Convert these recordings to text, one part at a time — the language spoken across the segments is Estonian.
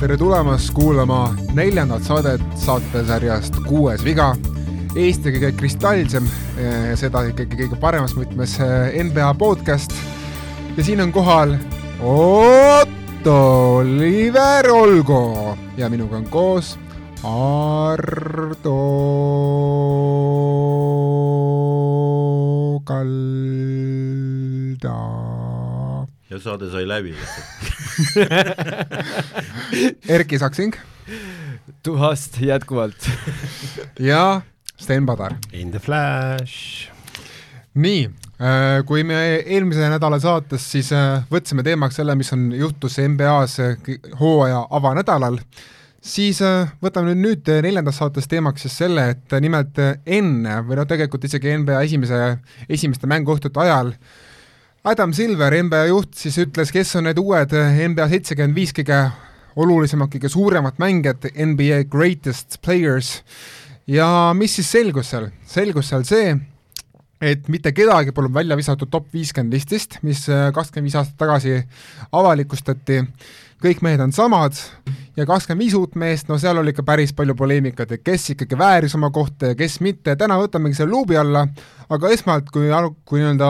tere tulemast kuulama neljandat saadet saatesarjast Kuues viga. Eesti kõige kristalsem, seda ikkagi kõige paremas mõtmes NBA podcast. ja siin on kohal Otto Oliver Olgo ja minuga on koos Ardo ja saade sai läbi Erki Saksing tuhast jätkuvalt ja Sten Padar. In the flash. nii, kui me eelmise nädala saates siis äh, võtsime teemaks selle, mis on, juhtus NBA-s äh, hooaja avanädalal, siis äh, võtame nüüd, nüüd neljandas saates teemaks siis selle, et nimelt enne või noh, tegelikult isegi NBA esimese, esimeste mänguõhtute ajal Adam Silver, NBA juht, siis ütles, kes on need uued NBA seitsekümmend viis kõige olulisemad, kõige suuremad mängijad, NBA greatest players. Ja mis siis selgus seal? selgus seal see, et mitte kedagi polnud välja visatud top viiskümmend listist, mis kakskümmend viis aastat tagasi avalikustati, kõik mehed on samad ja kakskümmend viis uut meest, no seal oli ikka päris palju poleemikat, et kes ikkagi vääris oma kohta ja kes mitte, täna võtamegi selle luubi alla, aga esmalt, kui, kui nii-öelda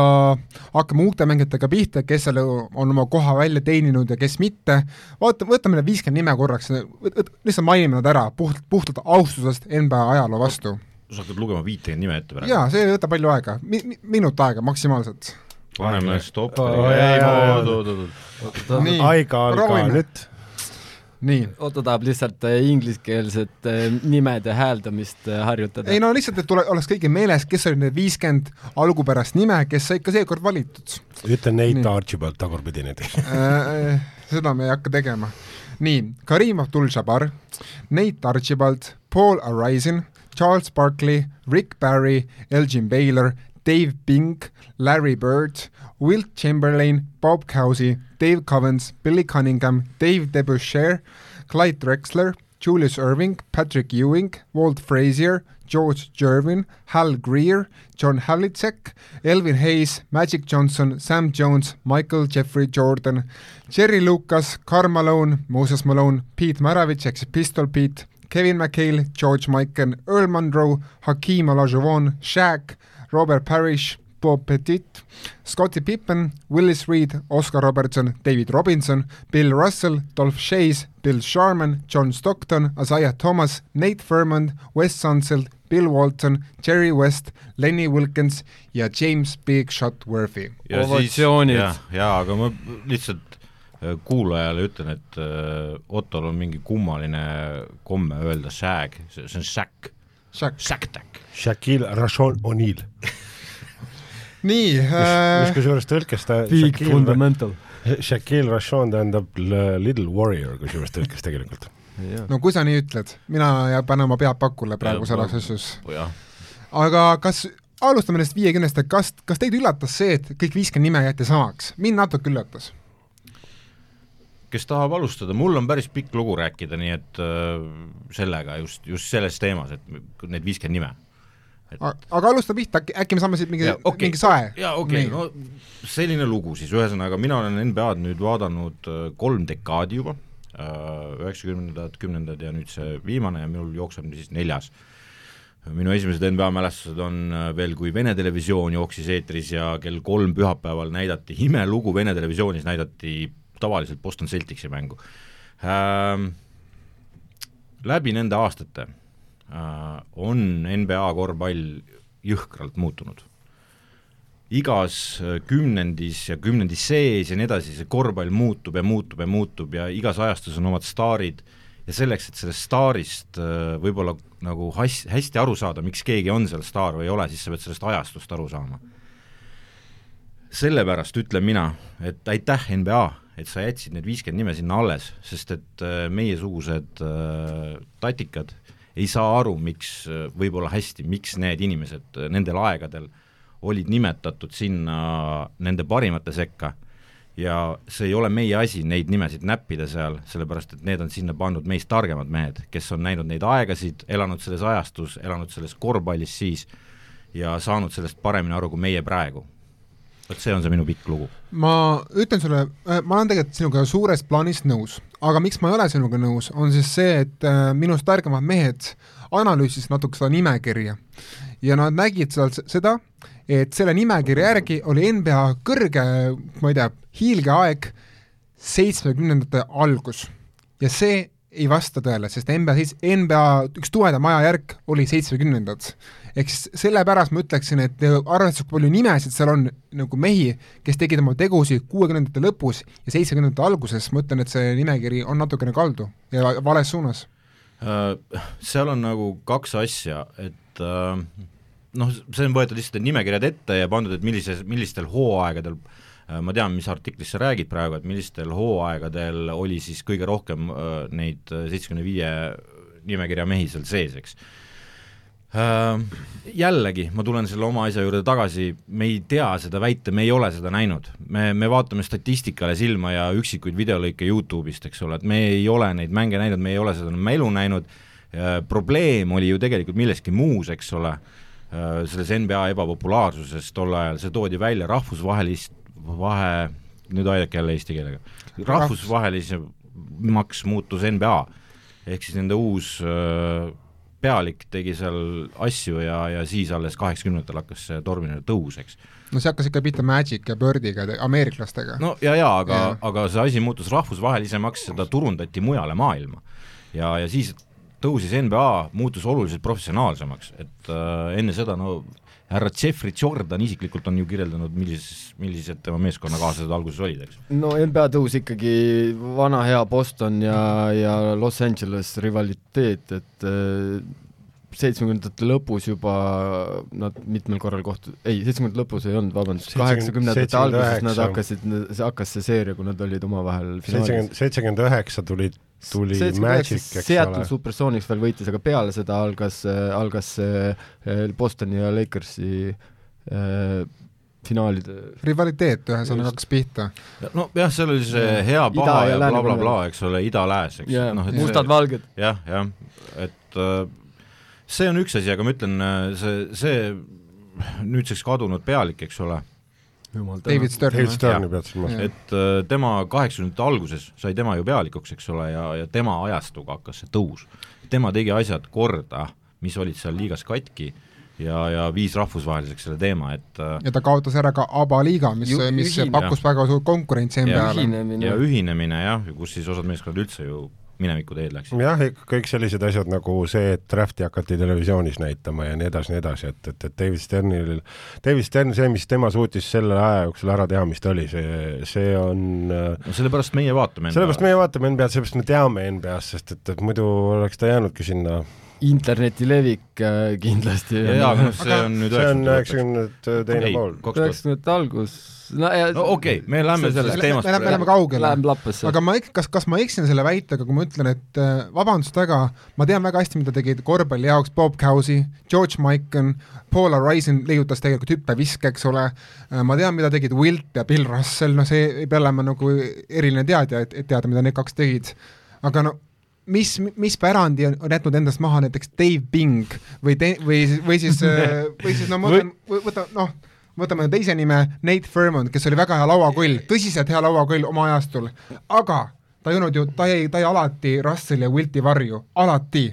hakkame uute mängijatega pihta, kes seal on oma koha välja teeninud ja kes mitte, vaata, võtame need viiskümmend nime korraks, lihtsalt mainime nad ära, puht, puhtalt austusest NBA ajaloo vastu. sa hakkad lugema viitekümmet nime ette praegu? jaa, see ei võta palju aega mi, mi, minut aega maksimaalselt. paneme stopperi Oh, ei, jaa, oot, oot, oot. Nii, aega on ka proovime. nüüd. nii Otto tahab lihtsalt äh, ingliskeelset äh, nimede hääldamist äh, harjutada ei no lihtsalt, et tule, oleks kõigil meeles, kes olid need viiskümmend algupärast nime, kes sai ikka seekord valitud ütle Nate. Archibald tagurpidi näiteks. seda me ei hakka tegema. nii, Karim Abdul-Jabbar, Nate Archibald, Paul Arizin, Charles Barkley, Rick Barry, Elgin Baylor, Dave Bing, Larry Bird, Wilt Chamberlain, Bob Cousy, Dave Covens, Billy Cunningham, Dave DeBusschere, Clyde Drexler, Julius Irving, Patrick Ewing, Walt Frazier, George Jervin, Hal Greer, John Havlicek, Elvin Hayes, Magic Johnson, Sam Jones, Michael Jeffrey Jordan, Jerry Lucas, Karl Malone, Moses Malone, Pete Maravich ehk siis Pistol Pete, Kevin McHale, George Mikan, Earl Monroe, Hakeem Olajuwon, Shaq, Robert Parrish, Bob Petit, Scottie Pippen, Willis Reed, Oscar Robertson, David Robinson, Bill Russell, Dolph Shays, Bill Sharman, John Stockton, Isaiah Thomas, Nate Furman, Wes Unseld, Bill Walton, Jerry West, Lenny Wilkins ja James Big Shot Worthy. ja siis, Ovatsioonid. jaa, jaa, aga ma lihtsalt äh, kuulajale ütlen, et äh, Ottol on mingi kummaline komme öelda shag, see on Shaq. Shack-tack. Shaquille Rashon O'Neal. nii mis äh,, kusjuures tõlkes ta Big Shaquille, fundamental Shaquille Rashon tähendab Little Warrior kusjuures tõlkes tegelikult. no kui sa nii ütled, mina ja panen oma pead pakule praegu selles asjus. jah, aga kas, alustame nendest viiekümnest, et kas, kas teid üllatas see, et kõik viiskümmend nime jäeti samaks? mind natuke üllatas. Kes tahab alustada, mul on päris pikk lugu rääkida, nii et äh, sellega just, just selles teemas, et need viiskümmend nime. aga alustame pihta, äkki, me saame siit mingi okei. mingi sae? jaa, okei okay,, no selline lugu siis, ühesõnaga mina olen NBA-d nüüd vaadanud äh, kolm dekaadi juba, üheksakümnendad, kümnendad ja nüüd see viimane ja minul jookseb siis neljas. minu esimesed NBA mälestused on äh, veel, kui Vene Televisioon jooksis eetris ja kell kolm pühapäeval näidati imelugu Vene Televisioonis, näidati tavaliselt Boston Celticsi mängu ähm, läbi nende aastate äh, on NBA korvpall jõhkralt muutunud. igas äh, kümnendis ja kümnendi sees ja nii edasi, see korvpall muutub ja muutub ja muutub ja igas ajastus on omad staarid ja selleks, et sellest staarist äh, võib-olla nagu has-, hästi aru saada, miks keegi on seal staar või ei ole, siis sa pead sellest ajastust aru saama. sellepärast ütlen mina, et aitäh, NBA, et sa jätsid need viiskümmend nime sinna alles, sest et äh, meiesugused äh, tatikad ei saa aru, miks äh, võib-olla hästi, miks need inimesed nendel aegadel olid nimetatud sinna nende parimate sekka. Ja see ei ole meie asi neid nimesid näppida seal, sellepärast et need on sinna pandud meist targemad mehed, kes on näinud neid aegasid, elanud selles ajastus, elanud selles korvpallis siis ja saanud sellest paremini aru kui meie praegu vot see on see minu pikk lugu. ma ütlen sulle, ma olen tegelikult sinuga suures plaanis nõus, aga miks ma ei ole sinuga nõus, on siis see, et äh, minust targemad mehed analüüsisid natuke seda nimekirja ja nad nägid seal seda, et selle nimekirja järgi oli NBA kõrge, ma ei tea, hiilgeaeg seitsmekümnendate algus ja see ei vasta tõele, sest NBA, NBA üks tugevam ajajärk oli seitsmekümnendad. Ehk siis sellepärast ma ütleksin, et arvestades, kui palju nimesid seal on nagu mehi, kes tegid oma tegusid kuuekümnendate lõpus ja seitsmekümnendate alguses, ma ütlen, et see nimekiri on natukene kaldu ja vales suunas. Äh, seal on nagu kaks asja, et äh, noh, see on võetud lihtsalt nimekirjad ette ja pandud, et millises, millistel hooaegadel äh, ma tean, mis artiklis sa räägid praegu, et millistel hooaegadel oli siis kõige rohkem neid seitsmekümne viie nimekirja mehi seal sees, eks. Jällegi, ma tulen selle oma asja juurde tagasi, me ei tea seda väita, me ei ole seda näinud. me, me vaatame statistikale silma ja üksikuid videolõike Youtube'ist, eks ole, et me ei ole neid mänge näinud, me ei ole seda elu näinud. Äh,, probleem oli ju tegelikult milleski muus, eks ole. Äh, selles NBA ebapopulaarsuses tol ajal, see toodi välja rahvusvahelist, vahe, nüüd aidake jälle eesti keelega, rahvusvahelisemaks muutus NBA. ehk siis nende uus äh, pealik tegi seal asju ja, ja siis alles kaheksakümnendatel hakkas see tormine tõus, eks. no see hakkas ikka pihta Magic ja Birdiga, ameeriklastega. no ja, ja aga yeah., aga see asi muutus rahvusvahelisemaks, seda turundati mujale maailma. ja, ja siis tõusis NBA, muutus oluliselt professionaalsemaks, et äh, enne seda no härra Jeffrey Jordan isiklikult on ju kirjeldanud, millises, millised tema meeskonnakaaslased alguses olid, eks. no NBA tõus ikkagi vana hea Boston ja, ja Los Angeles rivaliteet, et äh, seitsmekümnendate lõpus juba nad mitmel korral kohtu-, ei, seitsmekümnendate lõpus ei olnud, vabandust, kaheksakümnendate alguses nad hakkasid, hakkas see seeria, kui nad olid omavahel finaalis. seitsekümmend üheksa tulid tuli Magic, eks Seattle ole. Supersonics veel võitis, aga peale seda algas, algas see Bostoni ja Lakersi äh, finaalide rivaliteet ühesõnaga hakkas pihta. nojah, seal oli see hea, paha ja blablabla bla, bla, eks ole, ida-lääs, eks yeah, no,. mustad-valged. jah, jah, et äh, see on üks asi, aga ma ütlen, äh, see, see nüüdseks kadunud pealik, eks ole David Stern. David Sterni pead silmas. et äh, tema kaheksakümnendate alguses sai tema ju pealikuks, eks ole, ja, ja tema ajastuga hakkas see tõus. tema tegi asjad korda, mis olid seal liigas katki ja, ja viis rahvusvaheliseks selle teema, et äh, ja ta kaotas ära ka ABA liiga, mis, mis ühine, pakkus jah. väga suurt konkurentsi NBA-le. ja ühinemine jah, kus siis osad meeskonnad üldse ju mineviku teed läksid. jah, kõik sellised asjad nagu see, et Drafti hakati televisioonis näitama ja nii edasi, nii edasi, et, et, et David Sternil, David Stern, see, mis tema suutis selle aja jooksul ära teha, mis ta oli, see, see on no sellepärast meie vaatame sellepärast meie vaatame NBA-d, sellepärast me teame NBA-st, sest et, et muidu oleks ta jäänudki sinna interneti levik äh, kindlasti. jaa, aga noh, see on nüüd üheksakümnendate teine pool. üheksakümnendate algus no, ja, no okei okay,, me läheme sellest teemast me läheme, kaugele. Aga ma, kas, kas ma eksin selle väitega, kui ma ütlen, et äh, vabandust väga, ma tean väga hästi, mida tegid korvpalli jaoks Bob Cousy, George Mikan, Paula Rising leiutas tegelikult hüppeviske, eks ole äh,, ma tean, mida tegid Wilt ja Bill Russell, noh, see ei pea olema nagu eriline teadja, et, et teada, mida need kaks tegid. aga no mis, mis pärandi on, on jätnud endast maha näiteks Dave Bing või te-, või, või siis, äh, või siis no ma mõtlen, võta noh, võtame teise nime, Nate Furman, kes oli väga hea lauakoll, tõsiselt hea lauakoll oma ajastul, aga ta ei olnud ju, ta jäi, ta jäi alati Russelli ja Wilti varju, alati.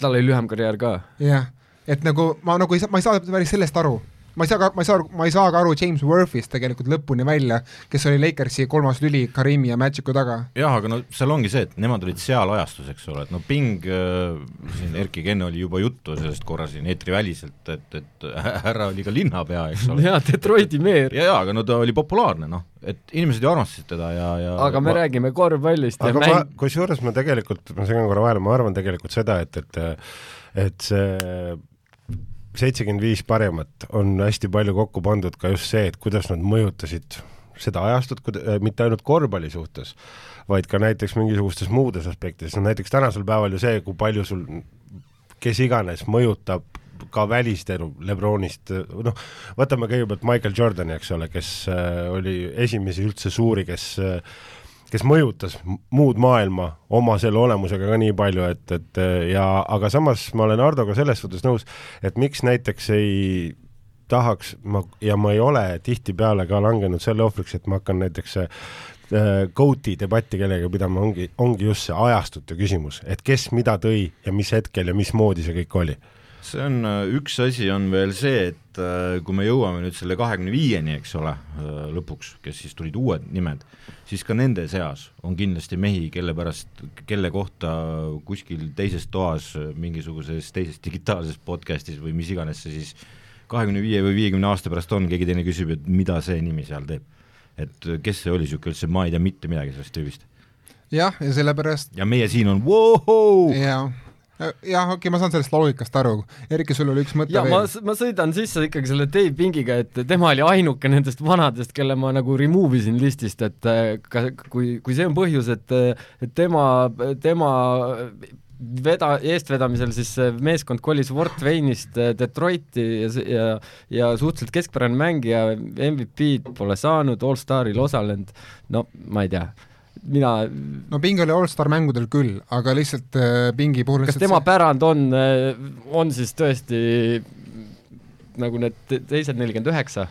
tal oli lühem karjäär ka. jah, et nagu ma nagu ei saa, ma ei saa päris sellest aru ma ei saa ka, ma ei saa, ma ei saa ka aru James Worthist tegelikult lõpuni välja, kes oli Lakersi kolmas lüli Karimi ja Magicu taga. jah, aga no seal ongi see, et nemad olid seal ajastus, eks ole, et no Ping äh,, siin Erkiga enne oli juba juttu sellest korra siin eetriväliselt, et, et härra oli ka linnapea, eks ole. jaa, Detroiti meer. jaa, aga no ta oli populaarne, noh, et inimesed ju armastasid teda ja, ja aga me ma... räägime korvpallist ja aga mäng... kusjuures ma tegelikult, ma segan korra vahele, ma arvan tegelikult seda, et, et et see seitsekümmend viis parimat on hästi palju kokku pandud ka just see, et kuidas nad mõjutasid seda ajastut, äh, mitte ainult korvpalli suhtes, vaid ka näiteks mingisugustes muudes aspektides, no näiteks tänasel päeval ju see, kui palju sul kes iganes mõjutab ka välistelu Lebronist, noh, võtame kõigepealt Michael Jordani, eks ole, kes äh, oli esimesi üldse suuri, kes äh, kes mõjutas muud maailma oma selle olemusega ka nii palju, et, et ja aga samas ma olen Hardoga selles suhtes nõus, et miks näiteks ei tahaks, ma, ja ma ei ole tihtipeale ka langenud selle ohvriks, et ma hakkan näiteks äh, GOAT-i debatti kellegagi pidama, ongi, ongi just see ajastute küsimus, et kes mida tõi ja mis hetkel ja mismoodi see kõik oli see on, äh, üks asi on veel see, et äh, kui me jõuame nüüd selle kahekümne viieni, eks ole, äh, lõpuks, kes siis tulid uued nimed, siis ka nende seas on kindlasti mehi, kelle pärast, kelle kohta kuskil teises toas mingisuguses teises digitaalses podcastis või mis iganes see siis kahekümne viie või viiekümne aasta pärast on, keegi teine küsib, et mida see nimi seal teeb. et kes see oli, niisugune üldse, ma ei tea mitte midagi sellest tüübist. jah, ja sellepärast ja meie siin on voo-hoo! Jah jah, okei okay,, ma saan sellest loogikast aru. Erki, sul oli üks mõte ja, veel. ma, ma sõidan sisse ikkagi selle Dave Pingiga, et tema oli ainuke nendest vanadest, kelle ma nagu remove isin listist, et äh, ka kui, kui see on põhjus, et, et tema, tema veda-, eestvedamisel siis meeskond kolis Fort Wayne'ist äh, Detroiti ja, ja, ja suhteliselt keskpärane mängija, MVP-d pole saanud, All-Staril osalenud, no ma ei tea mina no Ping oli allstar mängudel küll, aga lihtsalt äh, Pingi puhul kas tema see... pärand on, äh, on siis tõesti nagu need teised nelikümmend üheksa?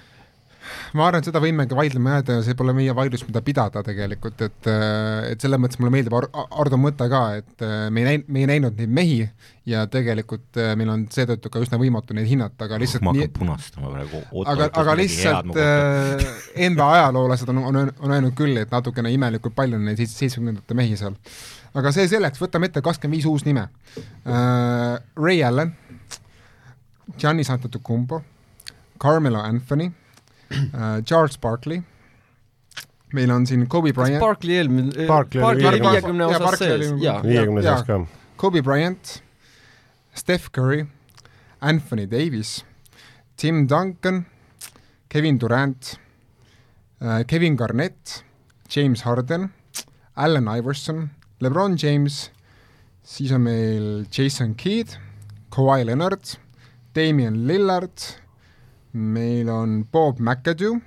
Ma arvan, et seda võimegi vaidlema jääda ja see pole meie vaidlus, mida pidada tegelikult, et äh, et selles mõttes mulle meeldib Ar Ardo mõte ka, et äh, me ei näinud, me ei näinud neid mehi ja tegelikult äh, meil on seetõttu ka üsna võimatu neid hinnata, aga lihtsalt ma hakkan nii... punastama praegu. aga, aga lihtsalt äh, enda ajaloolased on, on, on öelnud küll, et natukene imelikult palju on neid seitsmekümnendate mehi seal. aga see selleks, võtame ette kakskümmend viis uus nime uh,. Ray Allen, Giannis Antetokounmpo, Carmelo Anthony uh, Charles Barkley, meil on siin Kobe Bryant. Barkley eelmine, Barkley oli viiekümne osas sees, jaa. viiekümne sees ka. Kobe Bryant, Steph Curry, Anthony Davis, Tim Duncan, Kevin Durant uh,, Kevin Garnett, James Harden, Allan Iverson, Lebron James, siis on meil Jason Kidd, Kawhi Leonard, Damian Lillard meil on Bob McAdoo,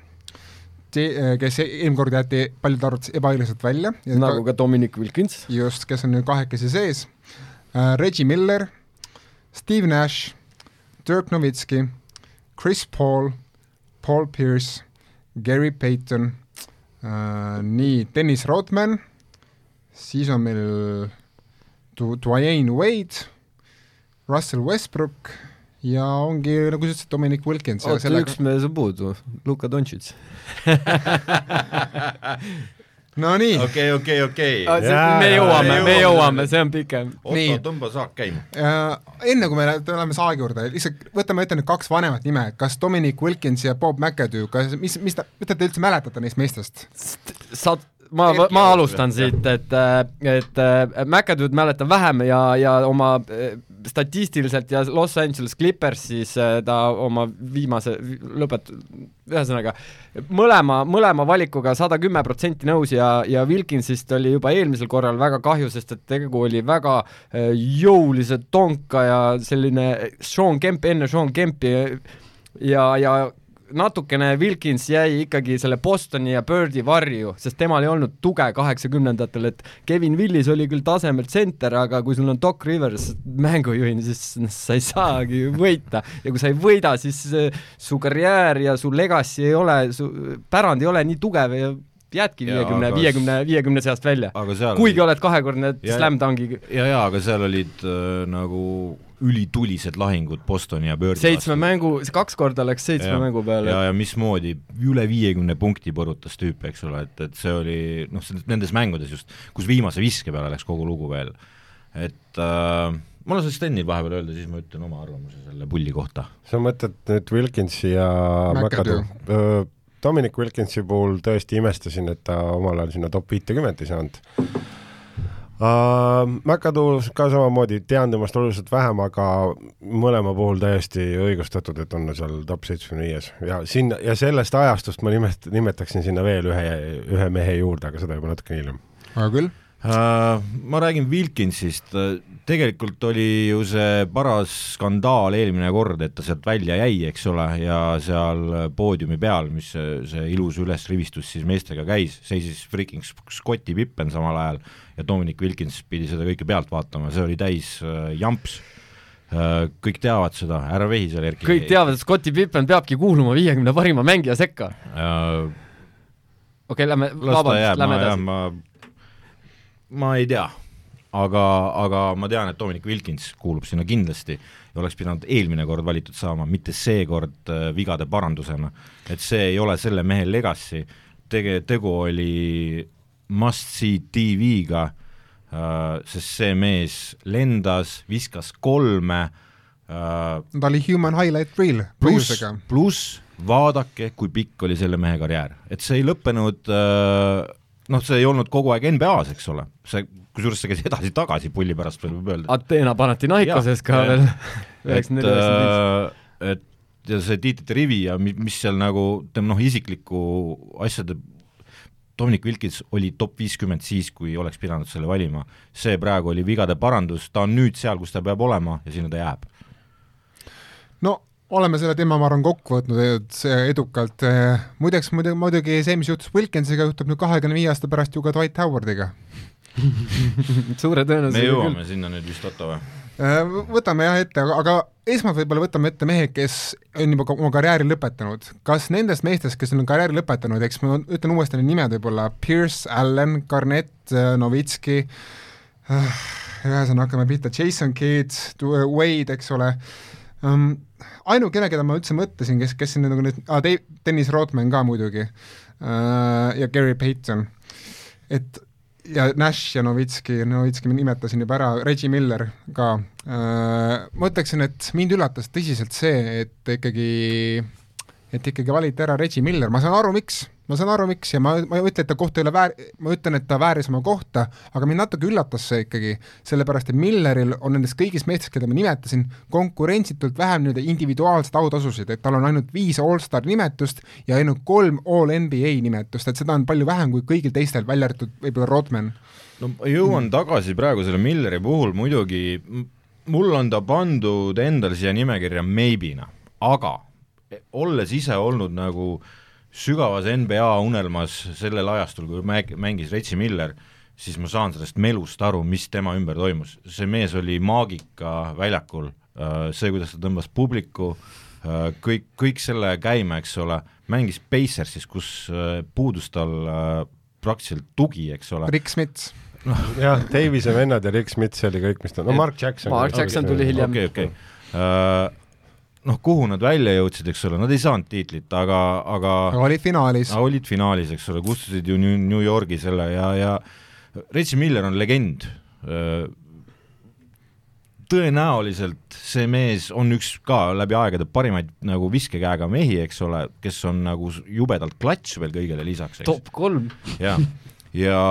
äh, kes e-, eelmine kord jäeti paljude arvates ebaõiglaselt välja. nagu ka Dominic Wilkins. just, kes on nüüd kahekesi sees uh,, Reggie Miller, Steve Nash, Dirk Nowitzki, Chris Paul, Paul Pierce, Gary Payton uh,, nii, Dennis Rodman, siis on meil Dwayne Wade, Russell Westbrook ja ongi, nagu sa ütlesid, Dominic Wilkins. oota sellega..., üks mees on puudu, Luka Dontšits Nonii. okei, okei, okei. me jõuame, me jõuame, see on pikem. Otto, tõmba saak käima. enne kui me tuleme saagi juurde, lihtsalt võtame ette nüüd kaks vanemat nime, kas Dominic Wilkins ja Bob McAdoo, kas, mis, mis ta, mida te üldse mäletate neist meestest? sa ma, ma alustan siit, et, et McAdoo'd mäletan vähem ja, ja oma eh, statistiliselt ja Los Angeles Clippersis ta oma viimase lõpet-, ühesõnaga mõlema, mõlema valikuga sada kümme protsenti nõus ja, ja Wilkinsist oli juba eelmisel korral väga kahju, sest et tegu oli väga jõulise tonka ja selline Sean Kemp enne Sean Kempi ja, ja natukene Wilkins jäi ikkagi selle Bostoni ja Birdi varju, sest temal ei olnud tuge kaheksakümnendatel, et Kevin Willis oli küll tasemel tsenter, aga kui sul on Doc Rivers mängujuhina, siis sa ei saagi võita ja kui sa ei võida, siis äh, su karjäär ja su legacy ei ole, su pärand ei ole nii tugev ja jäädki viiekümne, viiekümne, viiekümne seast välja. kuigi oled kahekordne slam dunki. ja, ja aga seal olid äh, nagu ülitulised lahingud Bostoni ja Birdi seitsme vastu. mängu, kaks korda läks seitsme ja, mängu peale. ja, ja mismoodi üle viiekümne punkti põrutas tüüp, eks ole, et, et see oli noh, nendes mängudes just, kus viimase viske peale läks kogu lugu veel, et äh, ma lasen Stenil vahepeal öelda, siis ma ütlen oma arvamuse selle pulli kohta. sa mõtled nüüd Wilkinsi ja McAdoo? Dominic Wilkinsi puhul tõesti imestasin, et ta omal ajal sinna top viitekümmet ei saanud uh,. McAdoo ka samamoodi, tean temast oluliselt vähem, aga mõlema puhul täiesti õigustatud, et on seal top seitsmekümne viies ja sinna ja sellest ajastust ma nimet-, nimetaksin sinna veel ühe, ühe mehe juurde, aga seda juba natuke hiljem. hea küll. Ma räägin Wilkinsist, tegelikult oli ju see paras skandaal eelmine kord, et ta sealt välja jäi, eks ole, ja seal poodiumi peal, mis see, see ilus ülesrivistus siis meestega käis, seisis freaking Scotti Pippen samal ajal ja Dominic Wilkins pidi seda kõike pealt vaatama, see oli täis äh, jamps kõik teavad seda, ära vehi seal, Erki. kõik teavad, et Scotti Pippen peabki kuuluma viiekümne parima mängija sekka. okei lähme, vabandust, lähme edasi. Ma, ei tea, aga, aga ma tean, et Dominic Wilkins kuulub sinna kindlasti ja oleks pidanud eelmine kord valitud saama, mitte seekord vigade parandusena. et see ei ole selle mehe legacy, tege-, tegu oli must-see TV-ga Uh, sest see mees lendas, viskas kolme uh,. ta oli human highlight reel põhjusega. pluss vaadake, kui pikk oli selle mehe karjäär, et see ei lõppenud uh, noh, see ei olnud kogu aeg NBA-s, eks ole, see, kusjuures see käis edasi-tagasi pulli pärast võib öelda. Ateena Panathinaikoses ka ja, veel üheksakümmend neli, üheksakümmend viis. et ja see Tiitite rivi ja mis seal nagu tema noh, isikliku asjade Dominic Wilkins oli top viiskümmend siis, kui oleks pidanud selle valima. see praegu oli vigade parandus, ta on nüüd seal, kus ta peab olema ja sinna ta jääb. no oleme selle teema, ma arvan, kokku võtnud edukalt, muideks muidugi, muidugi see, mis juhtus Wilkinsiga, juhtub nüüd kahekümne viie aasta pärast ju ka Dwight Howardiga suure tõenäosusega me jõuame küll. sinna nüüd vist, Otto, või? Äh, võtame jah ette, aga esmalt võib-olla võtame ette mehed, kes on juba oma karjääri lõpetanud. kas nendest meestest, kes on karjääri lõpetanud, eks ma ütlen uuesti need nimed võib-olla, Pierce, Allan, Garnett, äh, Novitski, äh, ühesõnaga hakkame pihta, Jason Kidd, Wade, eks ole um,, ainukene, keda ma üldse mõtlesin, kes, kes siin nagu nüüd ah,, Dennis Rodman ka muidugi uh, ja Gary Payton, et ja Nash ja Novitski, Novitski ma nimetasin juba ära, Reggie Miller ka. Äh,, ma ütleksin, et mind üllatas tõsiselt see, et ikkagi, et ikkagi valiti ära Reggie Miller, ma saan aru, miks ma saan aru, miks ja ma, ma ei ütle, et ta koht ei ole väär-, ma ütlen, et ta vääris oma kohta, aga mind natuke üllatas see ikkagi, sellepärast et Milleril on nendest kõigist meestest, keda ma nimetasin, konkurentsitult vähem nii-öelda individuaalseid autasusid, et tal on ainult viis allstar nimetust ja ainult kolm all NBA nimetust, et seda on palju vähem kui kõigil teistel, välja arvatud võib-olla Rodman. no ma jõuan mm. tagasi praegu selle Milleri puhul muidugi, mul on ta pandud endal siia nimekirja maybe'na, aga olles ise olnud nagu sügavas NBA unelmas sellel ajastul, kui mäng-, mängis Retsi Miller, siis ma saan sellest melust aru, mis tema ümber toimus. see mees oli maagika väljakul, äh, see, kuidas ta tõmbas publiku, äh, kõik, kõik selle käima, eks ole, mängis Pacersis, kus äh, puudus tal praktiliselt tugi, eks ole. Rick Smits noh, jah, Davise vennad ja Rick Smits oli kõik, mis ta, no Mark Jackson. Mark Jackson tuli hiljem. okei okei noh, kuhu nad välja jõudsid, eks ole, nad ei saanud tiitlit, aga, aga aga olid finaalis. olid finaalis, eks ole, kustusid ju New Yorgi selle ja, ja Reggie Miller on legend. tõenäoliselt see mees on üks ka läbi aegade parimaid nagu viskekäega mehi, eks ole, kes on nagu jubedalt klatš veel kõigele lisaks. top kolm. jah, ja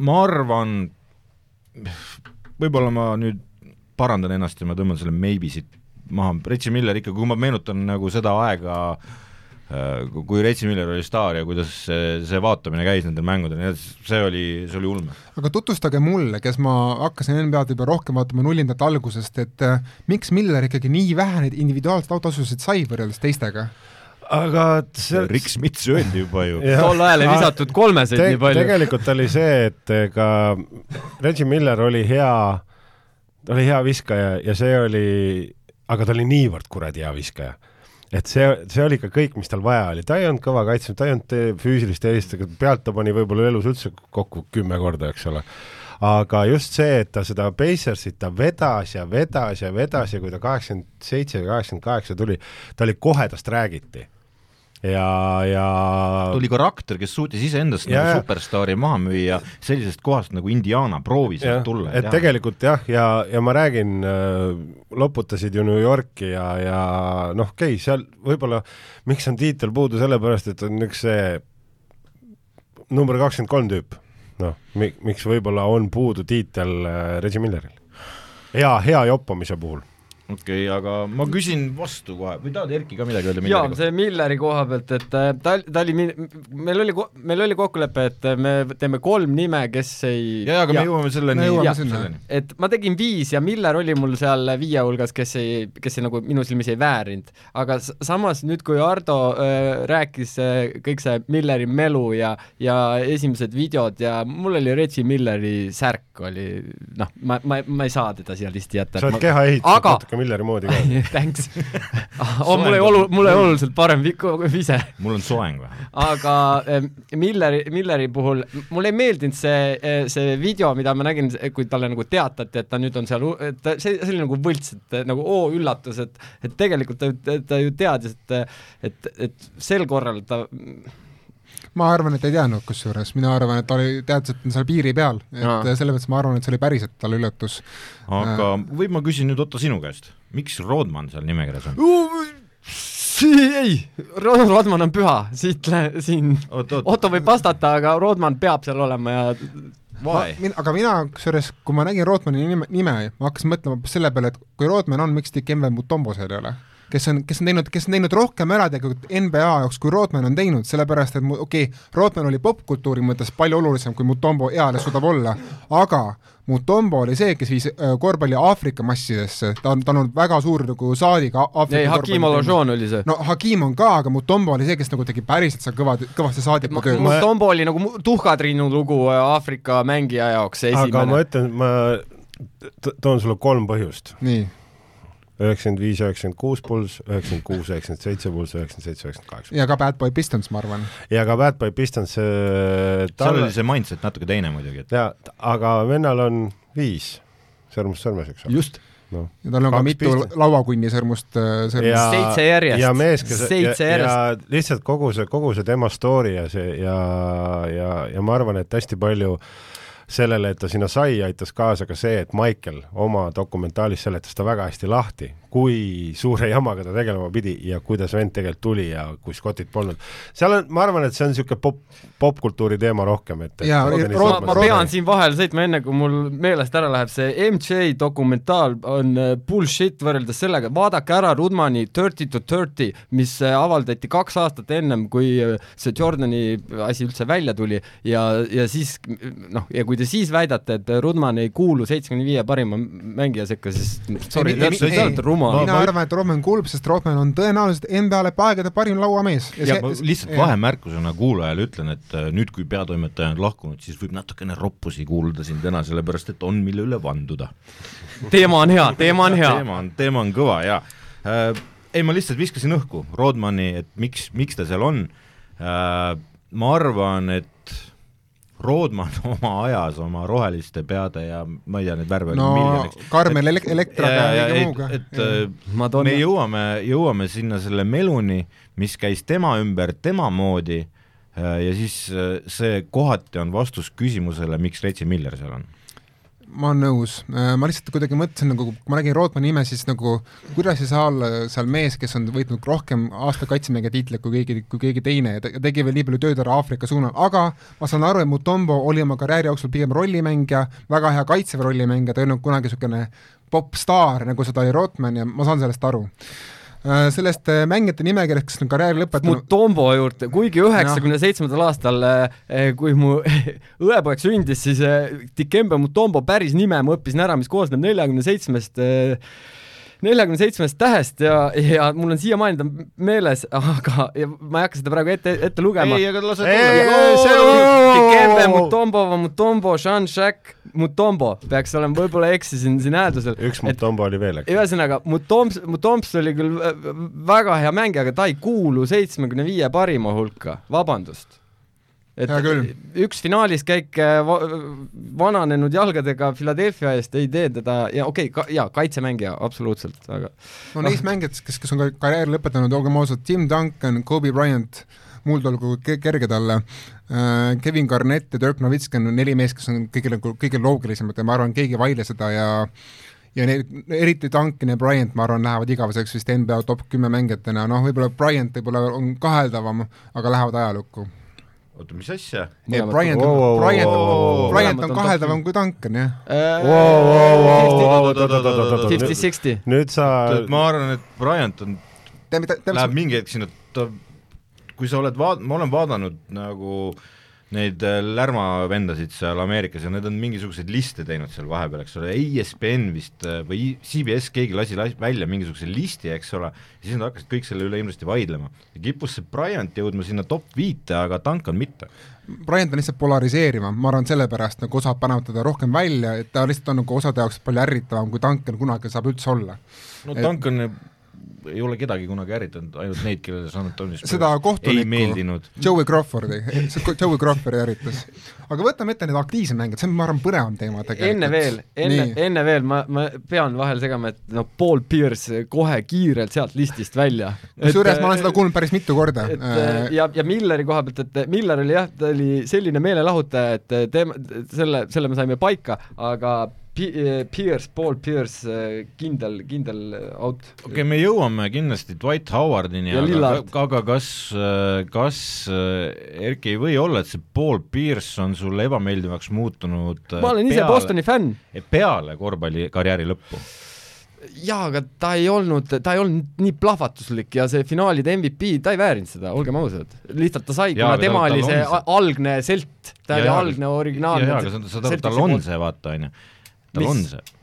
ma arvan, võib-olla ma nüüd parandan ennast ja ma tõmban selle maybe siit maha, Reggie Miller ikka, kui ma meenutan nagu seda aega, äh, kui Reggie Miller oli staar ja kuidas see, see vaatamine käis nendel mängudel, see oli, see oli ulme. aga tutvustage mulle, kes ma hakkasin NBA-d juba rohkem vaatama nullindate algusest, et äh, miks Miller ikkagi nii vähe neid individuaalseid autasusid sai võrreldes teistega? aga see Rick Smits öeldi juba ju. tol ajal ei visatud kolmeseid nii palju. tegelikult oli see, et ka Reggie Miller oli hea, ta oli hea viskaja ja see oli aga ta oli niivõrd kuradi hea viskaja. et see, see oli ka kõik, mis tal vaja oli, ta ei olnud kõva kaitsja, ta ei olnud füüsilist eelist, pealt ta pani võib-olla elus üldse kokku kümme korda, eks ole. Aga just see, et ta seda Pacersit, ta vedas ja vedas ja vedas ja kui ta kaheksakümmend seitse või kaheksakümmend kaheksa tuli, ta oli kohe, tast räägiti ja, ja ta oli karakter, kes suutis iseendast ja, nagu superstaari maha müüa sellisest kohast nagu Indiana, proovi sealt tulla. et jah. tegelikult jah, ja, ja ma räägin äh,, loputasid ju New Yorki ja, ja noh, okei okay,, seal võib-olla, miks on tiitel puudu, sellepärast et on üks see number kakskümmend kolm tüüp, noh, miks võib-olla on puudu tiitel äh, Reggie Milleril. hea, hea joppamise puhul okei okay,, aga ma küsin vastu kohe või tahad Erki ka midagi öelda? jaa, see Milleri koha pealt, et äh, ta, ta oli, meil oli, meil oli kokkulepe, et me teeme kolm nime, kes ei jaa, aga ja. me jõuame selleni. selleni. et ma tegin viis ja Miller oli mul seal viie hulgas, kes ei, kes ei nagu minu silmis ei väärinud. aga samas nüüd, kui Ardo äh, rääkis äh, kõik see Milleri melu ja, ja esimesed videod ja mul oli Reggie Milleri särk oli noh, ma, ma, ma ei saa teda siia listi jätta. sa oled kehaehitus aga... natuke Milleri moodi ka Thanks oh, mul ei olu-, mul ei oluliselt parem kui ise. mul on soeng või? aga eh, Milleri, Milleri puhul mulle ei meeldinud see, eh, see video, mida ma nägin, kui talle nagu teatati, et ta nüüd on seal, et see, see oli nagu võlts, et nagu oo üllatus, et et tegelikult ta, ta ju teadis, et et, et sel korral ta ma arvan, et ei teadnud, kusjuures, mina arvan, et ta oli, teadis, et ta on seal piiri peal, et selles mõttes ma arvan, et see oli päriselt talle üllatus. aga äh, või ma küsin nüüd Otto sinu käest, miks Rodman seal nimekirjas on? ei, Rodman on püha, siit, siin, Otto võib vastata, aga Rodman peab seal olema ja Ma, min, aga mina, kusjuures, kui ma nägin Rootmani nime, nime, ma hakkasin mõtlema selle peale, et kui Rootman on, miks Dikembe Mutombo seal ei ole kes on, kes on teinud, kes on teinud rohkem ära tegelikult NBA jaoks, kui Rodman on teinud, sellepärast et okei okay,, Rodman oli popkultuuri mõttes palju olulisem, kui Mutombo eales suudab olla, aga Mutombo oli see, kes viis korvpalli Aafrika massidesse, ta on, ta on väga suur nagu saadik Aafrika ei, Hakim Olajon oli see. no Hakim on ka, aga Mutombo oli see, kes nagu tegi päriselt seal kõva, kõvasti saadiku tööd. Mutombo oli nagu tuhkatriinu lugu äh, Aafrika mängija jaoks, see esimene. aga ma ütlen, ma toon sulle kolm põhjust. nii üheksakümmend viis, üheksakümmend kuus pulss, üheksakümmend kuus, üheksakümmend seitse pulss, üheksakümmend seitse, üheksakümmend kaheksa. ja ka Bad Boy Pistons, ma arvan. ja ka Bad Boy Pistons äh,. seal oli see mindset natuke teine muidugi, et jaa, aga vennal on viis sõrmust sõrmes, eks ole. just no.. ja tal on ka mitu pistet. lauakunni sõrmust äh, sõrmust. seitse järjest. ja mees, kes seitse ja, järjest. ja lihtsalt kogu see, kogu see tema story ja see ja, ja, ja ma arvan, et hästi palju äh, sellele, et ta sinna sai, aitas kaasa ka see, et Michael oma dokumentaalis seletas ta väga hästi lahti, kui suure jamaga ta tegelema pidi ja kuidas vend tegelikult tuli ja kui Scottit polnud. seal on, ma arvan, et see on niisugune pop, popkultuuri teema rohkem, et jaa, ma, ma pean siin vahele sõitma, enne kui mul meelest ära läheb, see MJ dokumentaal on äh, bullshit võrreldes sellega, vaadake ära Rudmani Thirty to Thirty, mis äh, avaldati kaks aastat ennem, kui äh, see Jordani asi üldse välja tuli ja, ja siis noh, ja kui kui te siis väidate, et Rudman ei kuulu seitsmekümne viie parima mängija sekka, siis sorry, te olete rumal. mina arvan, et Roman kuulub, sest Roman on tõenäoliselt NBA lõpp aegade parim lauamees. ja, ja ma lihtsalt vahemärkusena kuulajale ütlen, et äh, nüüd, kui peatoimetaja on lahkunud, siis võib natukene roppusi kuulda siin täna, sellepärast et on, mille üle vanduda. teema on hea, teema on hea. teema on, teema on kõva, jaa äh,. ei, ma lihtsalt viskasin õhku Rodmani, et miks, miks ta seal on äh,, ma arvan, et Roodman oma ajas oma roheliste peade ja ma ei tea, neid värve no, miljoniks. Karmel elek-, Elektraga ja kõige muuga. et, et Madonna. me jõuame, jõuame sinna selle meluni, mis käis tema ümber tema moodi ja siis äh, see kohati on vastus küsimusele, miks Retsi Miller seal on ma olen nõus, äh, ma lihtsalt kuidagi mõtlesin nagu, kui ma nägin Rootmani nime, siis nagu kuidas ei saa olla seal mees, kes on võitnud rohkem aasta kaitsemängija tiitleid kui keegi, kui keegi teine ja tegi veel nii palju tööd ära Aafrika suunal, aga ma saan aru, et Mutombo oli oma karjääri jooksul pigem rollimängija, väga hea kaitseväe rollimängija, ta ei olnud kunagi niisugune popstaar, nagu seda oli Rotman ja ma saan sellest aru sellest äh, mängijate nimekirjast, kes on karjääri lõpetanud Mutombo juurde, kuigi üheksakümne seitsmendal aastal, äh, kui mu õepoeg sündis, siis Dikembe Mutombo päris nime ma õppisin ära, mis koosneb neljakümne seitsmest neljakümne seitsmest tähest ja, ja mul on siiamaani ta meeles, aga ma ei hakka seda praegu ette, ette lugema. ei, aga lase tulla. Dikembe, Mutombo, Mutombo, Jean-Jacques Mutombo peaks olema, võib-olla eksisin siin hääldusel. üks Mutombo oli veel, äkki? ühesõnaga, Mutomps, Mutomps oli küll väga hea mängija, aga ta ei kuulu seitsmekümne viie parima hulka, vabandust et üks finaalis käik äh, va vananenud jalgadega Philadelphia eest ei tee teda ja okei okay, ka,, jaa, kaitsemängija absoluutselt, aga no neist mängijatest, kes, kes on ka karjääri lõpetanud, olgem ausad, Tim Duncan, Kobe Bryant, muld olgu kerge talle äh,, Kevin Garnett ja Dirk Nowitzki on neli meest, kes on kõige, kõige loogilisemad ja ma arvan, keegi ei vaidle seda ja ja need, eriti Duncan ja Bryant, ma arvan, lähevad igaveseks vist NBA top kümme mängijatena, noh, võib-olla Bryant võib-olla on kaheldavam, aga lähevad ajalukku oota, mis asja? Bryant on, Bryant on, Bryant on kaheldavam kui Duncan, jah. Fifty-sixty. nüüd sa ma arvan, et Bryant on läheb mingi hetk sinna, ta, kui sa oled vaat-, ma olen vaadanud nagu neid äh, lärma vendasid seal Ameerikas ja need on mingisuguseid liste teinud seal vahepeal, eks ole, ESPN vist äh, või CBS, keegi lasi las- välja mingisuguse listi, eks ole, ja siis nad hakkasid kõik selle üle hirmsasti vaidlema. kippus see Bryant jõudma sinna top viite, aga Duncan mitte. Bryant on lihtsalt polariseerivam, ma arvan, sellepärast nagu osad panevad teda rohkem välja, et ta lihtsalt on nagu osade jaoks palju ärritavam, kui Duncan kunagi saab üldse olla. no Et- Duncan ei ole kedagi kunagi ärritanud, ainult neid, kellele San Antonio seda ei kohtunikku, meeldinud. Joey Crawfordi, Joey Crawfordi ärritas. aga võtame ette need aktiivsed mängijad, see on, ma arvan, põnevam teema tegelikult. enne veel, enne, enne veel ma, ma pean vahel segama, et noh, Paul Pierce kohe kiirelt sealt listist välja. kusjuures ma olen seda kuulnud päris mitu korda. et äh, ja, ja Milleri koha pealt, et Miller oli jah, ta oli selline meelelahutaja, et teema, selle, selle me saime paika, aga Pi- Pierce, Paul Pierce äh, kindel, kindel out. okei okay,, me jõuame kindlasti Dwight Howardini, Ja aga aga kas, kas Erki ei või olla, et see Paul Pierce on sulle ebameeldivaks muutunud ma olen ise peale- Bostoni fänn. peale korvpallikarjääri lõppu? jaa, aga ta ei olnud, ta ei olnud nii plahvatuslik ja see finaalide MVP, ta ei väärinud seda, olgem ausad. lihtsalt ta sai, kuna tema tal- oli see algne selt, ta Ja, oli algne originaalne. jaa, aga sa saad aru, tal on see, vaata, on ju. Tal Mis? on see.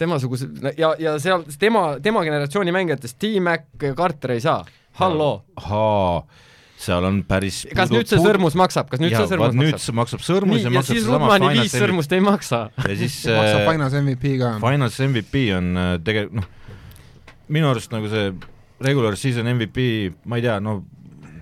temasuguse ja, ja seal tema, tema generatsiooni mängijatest T-Mac, Carter ei saa, halloo. ahaa, seal on päris kas nüüd see sõrmus maksab, kas nüüd Jaa, see sõrmus vaat nüüd maksab? see maksab sõrmus nii, ja ja maksab siis Finals viis sõrmust ei maksa. ja siis maksab äh, Finals MVP ka. Finals MVP on äh, tegelikult noh, minu arust nagu see regular season MVP, ma ei tea, no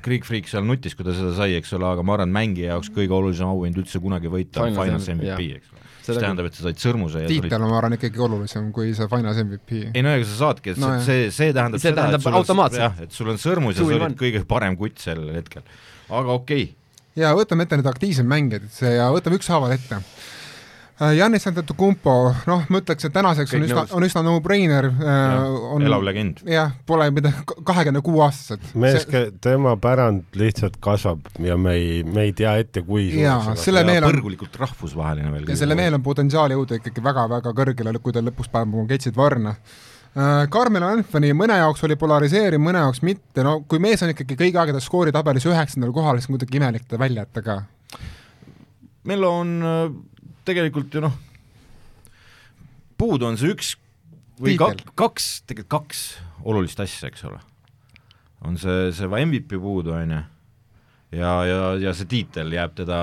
Greek Freak seal nutis, kui ta seda sai, eks ole, aga ma arvan, mängija jaoks kõige olulisem auhind üldse kunagi võita on Finals Finals MVP, MVP, eks Seda tähendab, et sa said sõrmuse ja olid tiitel on, ma arvan, ikkagi olulisem kui see Finals MVP. ei no ega sa saadki, et No see, see tähendab See seda, tähendab et sul on et sul on sõrmus ja sa olid kõige parem kutt sel hetkel. aga okei okay., ja võtame ette need aktiivsed mängijad see ja võtame ükshaaval ette. Janis Antetokounmpo, noh, ma ütleks, et tänaseks on Kõik üsna nõus., on üsna no-brainer. on elav legend. jah, pole midagi, kahekümne kuue aastased. mees, tema pärand lihtsalt kasvab ja me ei, me ei tea ette, kui Jaa, selle mehel on- põrgulikult rahvusvaheline veel. ja selle mehel on potentsiaali jõuda ikkagi väga-väga kõrgele, kui ta lõpuks paneb oma ketsid varna. Carmel Anthony mõne jaoks oli polariseeriv, mõne jaoks mitte, no kui mees on ikkagi kõigi aegade skooritabelis üheksandal kohal, siis on kuidagi imelik teda välja jätta ka. meil on äh, tegelikult ju noh, puudu on see üks või kak, kaks, tegelikult kaks olulist asja, eks ole. on see, see MVP puudu, on ju, ja, ja, ja see tiitel jääb teda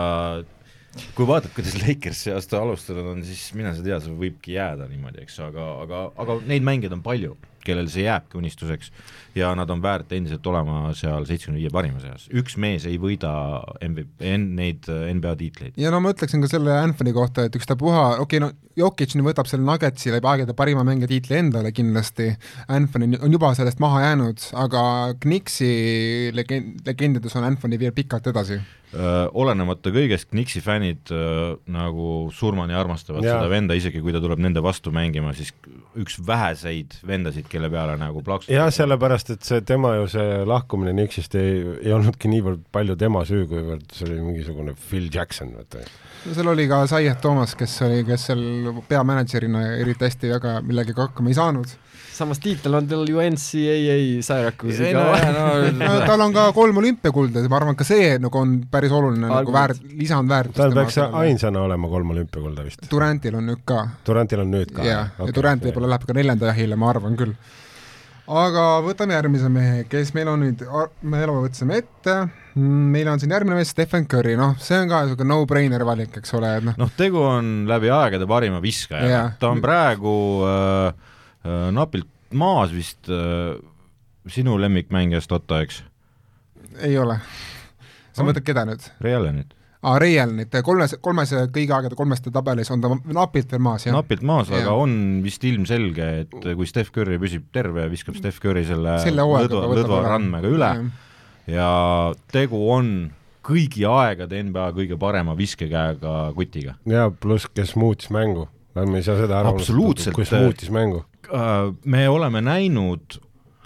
kui vaatad, kuidas Lakers see aasta alustanud on, siis mine sa tea, see võibki jääda niimoodi, eks, aga, aga, aga neid mängijaid on palju, kellel see jääbki unistuseks ja nad on väärt endiselt olema seal seitsmekümne viie parima seas. üks mees ei võida MVP, neid äh, NBA tiitleid. ja no ma ütleksin ka selle Anthony kohta, et ükstapuha, okei okay, no Jokic nüüd võtab selle Nuggetsi läbi aegade parima mängija tiitli endale kindlasti, Anthony on juba sellest maha jäänud, aga Knicksi legend, legendides on Anthony veel pikalt edasi. Öö, olenemata kõigest, Knicksi fännid öö, nagu surmani armastavad ja. Seda venda, isegi kui ta tuleb nende vastu mängima, siis üks väheseid vendasid, kelle peale nagu plaksutada. jah, sellepärast, et see tema ju see lahkumine Nixist ei, ei olnudki niivõrd palju tema süü, kuivõrd see oli mingisugune Phil Jackson, vaata. seal oli ka Zayed Thomas, kes oli, kes seal peamänedžerina eriti hästi väga millegagi hakkama ei saanud. Samas tiitel on tal ju NCAA Syracuse'iga no, no tal on ka kolm olümpiakulda ja ma arvan, ka see nagu on päris oluline nagu Argument. väärt, lisandväärtus. tal peaks ainsana olema kolm olümpiakulda vist. Durantil on nüüd ka Durantil on nüüd ka jaa, ja Durant võib-olla läheb ka neljanda jahile, ma arvan küll. aga võtame järgmise mehe, kes meil on nüüd, me võtsime ette, meil on siin järgmine mees Stephen Curry, noh, see on ka niisugune no-brainer valik, eks ole, et noh, noh, tegu on läbi aegade parima viskajaga Jaa. ta on praegu äh, napilt maas vist äh, sinu lemmikmängijast Otto, eks, ei ole. sa mõtled keda nüüd? Ray Allanit. aa, nüüd kolmes, kolmes kõigi aegade kolmeste tabelis on ta napilt veel maas, jah? napilt maas, aga on vist ilmselge, et kui Steph Curry püsib terve ja viskab Steph Curry selle, selle lõdva, lõdva üle. randmega üle ja tegu on kõigi aegade NBA kõige parema viskekäega kutiga. ja pluss, kes muutis mängu, me ei saa seda ära Absoluutselt. kus muutis mängu. Äh, me oleme näinud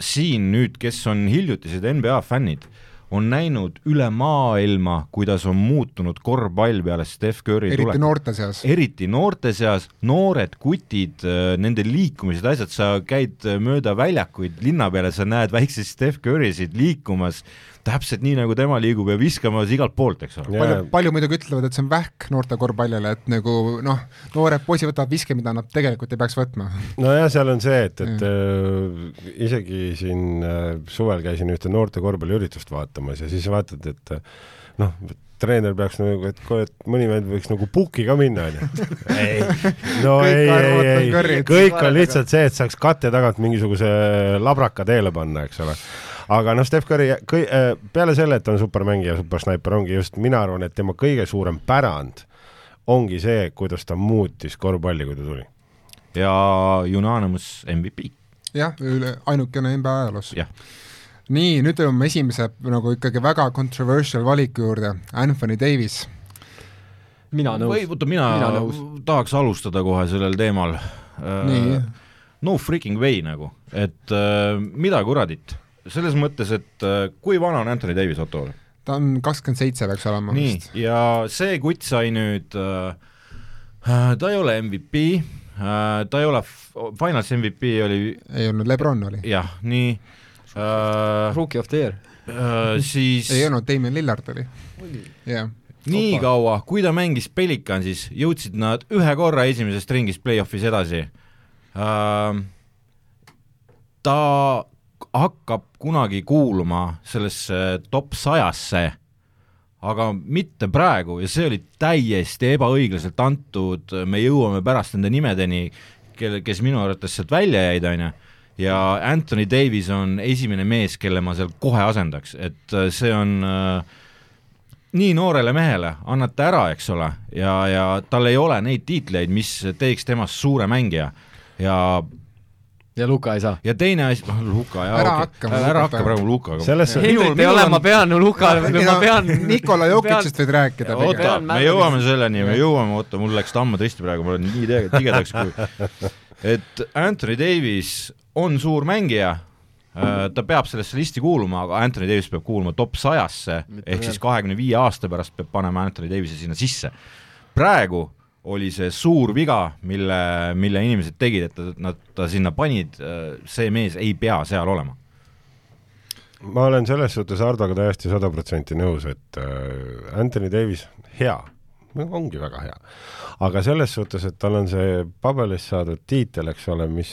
siin nüüd, kes on hiljutised NBA fännid, on näinud üle maailma, kuidas on muutunud korvpall peale Steph Curry eriti tulekut. noorte seas. eriti noorte seas, noored kutid, nende liikumised, asjad, sa käid mööda väljakuid linna peale, sa näed väikseid Steph Curry'sid liikumas täpselt nii, nagu tema liigub ja viskamas igalt poolt, eks ole. palju, palju muidugi ütlevad, et see on vähk noorte korvpallile, et nagu noh, noored poisid võtavad viske, mida nad tegelikult ei peaks võtma. nojah, seal on see, et, et äh, isegi siin äh, suvel käisin ühte noorte korvpalliüritust vaatamas ja siis vaatad, et äh, noh, treener peaks nagu, et, et mõni vend võiks nagu puki ka minna, onju. ei, no Kõik ei, ei, ei, kõik on lihtsalt see, et saaks katte tagant mingisuguse labraka teele panna, eks ole aga noh, Steph Curry kõi, äh, peale selle, et ta on supermängija, supersnaiper, ongi just, mina arvan, et tema kõige suurem pärand ongi see, kuidas ta muutis korvpalli, kui ta tuli. ja unanimous MVP. jah, üle, ainukene NBA ajaloos. nii, nüüd jõuame esimese nagu ikkagi väga controversial valiku juurde, Anthony Davis. mina nõus. või oota, mina, mina tahaks alustada kohe sellel teemal. nii. no freaking way nagu, et äh, mida kuradit, selles mõttes, et äh, kui vana on Anthony Davis, Otto? ta on kakskümmend seitse peaks olema nii, ja see kutt sai nüüd äh,, ta ei ole MVP äh,, ta ei ole, finals MVP oli ei olnud, Lebron oli. jah, nii äh,. Rookie of the year äh,. siis ei olnud, Damien Lillard oli. jah nii Opa. kaua, kui ta mängis Pelicansis, jõudsid nad ühe korra esimesest ringist play-off'is edasi äh,. ta hakkab kunagi kuuluma sellesse top sajasse, aga mitte praegu. Ja see oli täiesti ebaõiglaselt antud, me jõuame pärast nende nimedeni, kelle, kes minu arvates sealt välja jäid, on ju, ja Anthony Davis on esimene mees, kelle ma seal kohe asendaks, et see on äh, nii noorele mehele, annate ära, eks ole, ja, ja tal ei ole neid tiitleid, mis teeks temast suure mängija. Ja ja Luka ei saa. ja teine asi, noh Luka jah, ära okay. hakka, ära hakka praegu Lukaga. selles minul ei ole, ma pean Luka, ma pean Nikolai Jokicist võid rääkida. oota, me jõuame selleni, me jõuame, oota, mul läks tamma tõesti praegu, ma olen nii tigedaks kui et Anthony Davis on suur mängija, ta peab sellesse listi kuuluma, aga Anthony Davis peab kuuluma top sajasse, ehk siis kahekümne viie aasta pärast peab panema Anthony Davise sinna sisse. praegu oli see suur viga, mille, mille inimesed tegid, et nad ta sinna panid, see mees ei pea seal olema. ma olen selles suhtes Hardoga täiesti sada protsenti nõus, et äh, Anthony Davis, hea, ongi väga hea. aga selles suhtes, et tal on see pabelis saadud tiitel, eks ole, mis,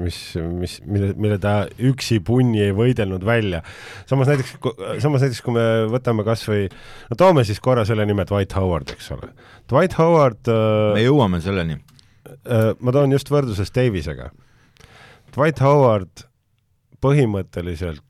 mis, mis, mille, mille ta üksi punni ei võidelnud välja. samas näiteks, samas näiteks kui me võtame kas või, no toome siis korra selle nime Dwight Howard, eks ole. Dwight Howard äh, me jõuame selleni äh,. ma toon just võrdluses Davisega. Dwight Howard põhimõtteliselt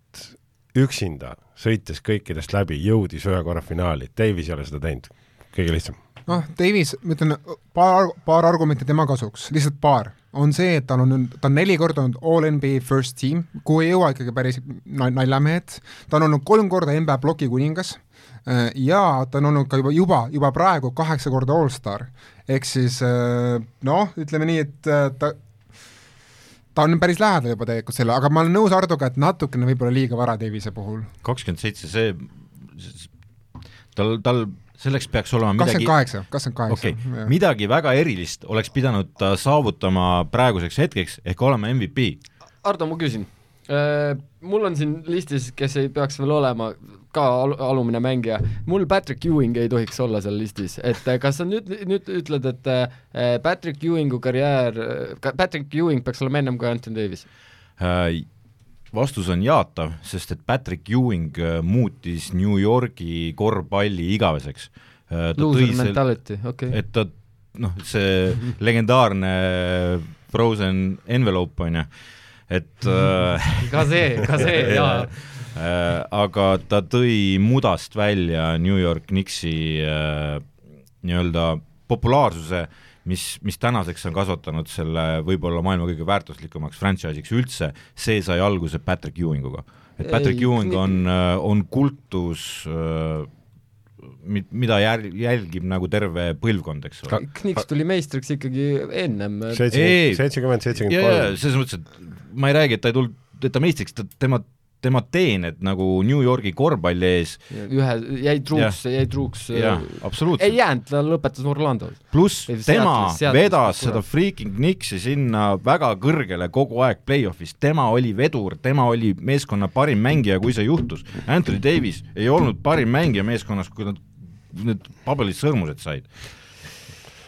üksinda, sõites kõikidest läbi, jõudis ühe korra finaali, Davis ei ole seda teinud, kõige lihtsam noh, Davis, ma ütlen paar, paar argumenti tema kasuks, lihtsalt paar, on see, et tal on, ta on neli korda olnud All NBA First Team, kuhu ei jõua ikkagi päris naljamehed, ta on olnud kolm korda NBA ploki kuningas äh, ja ta on olnud ka juba, juba, juba praegu kaheksa korda allstar. ehk siis äh, noh, ütleme nii, et äh, ta ta on päris lähedal juba tegelikult selle, aga ma olen nõus Hardoga, et natukene võib-olla liiga vara Davise puhul. kakskümmend seitse, see, tal, tal selleks peaks olema kakskümmend kaheksa, kakskümmend kaheksa. okei, midagi väga erilist oleks pidanud ta saavutama praeguseks hetkeks, ehk olema MVP. Ardo, ma küsin äh,, mul on siin listis, kes ei peaks veel olema, ka al alumine mängija, mul Patrick Ewing ei tohiks olla seal listis, et äh, kas sa nüüd, nüüd ütled, et äh, Patrick Ewingu karjäär, Patrick Ewing peaks olema ennem kui Anthony Davis? Vastus on jaatav, sest et Patrick Ewing muutis New Yorgi korvpalli igaveseks. Loser mentality, okei. okay.. et ta noh, see legendaarne Frozen envelope on ju, et ka see, ka see, jaa. Äh, aga ta tõi mudast välja New York Knicksi äh, nii-öelda populaarsuse, mis, mis tänaseks on kasvatanud selle võib-olla maailma kõige väärtuslikumaks franchise'iks üldse, see sai alguse Patrick Ewinguga. et Patrick Ei, Ewing on, on kultus äh, mida jär-, jälgib nagu terve põlvkond, eks ole. Knicks tuli meistriks ikkagi ennem. seitsekümmend, seitsekümmend kolm. selles mõttes, et ma ei räägi, et ta ei tulnud, et ta meistriks, ta, tema tema teened nagu New Yorgi korvpalli ees, ühe, jäi truuks, jäi truuks jah, ei jäänud, ta lõpetas Orlandos. pluss tema Seattle'is vedas tuleb. seda freaking Knicksi sinna väga kõrgele kogu aeg play-off'is, tema oli vedur, tema oli meeskonna parim mängija, kui see juhtus. Anthony Davis ei olnud parim mängija meeskonnas, kui nad need pabelid sõrmused said.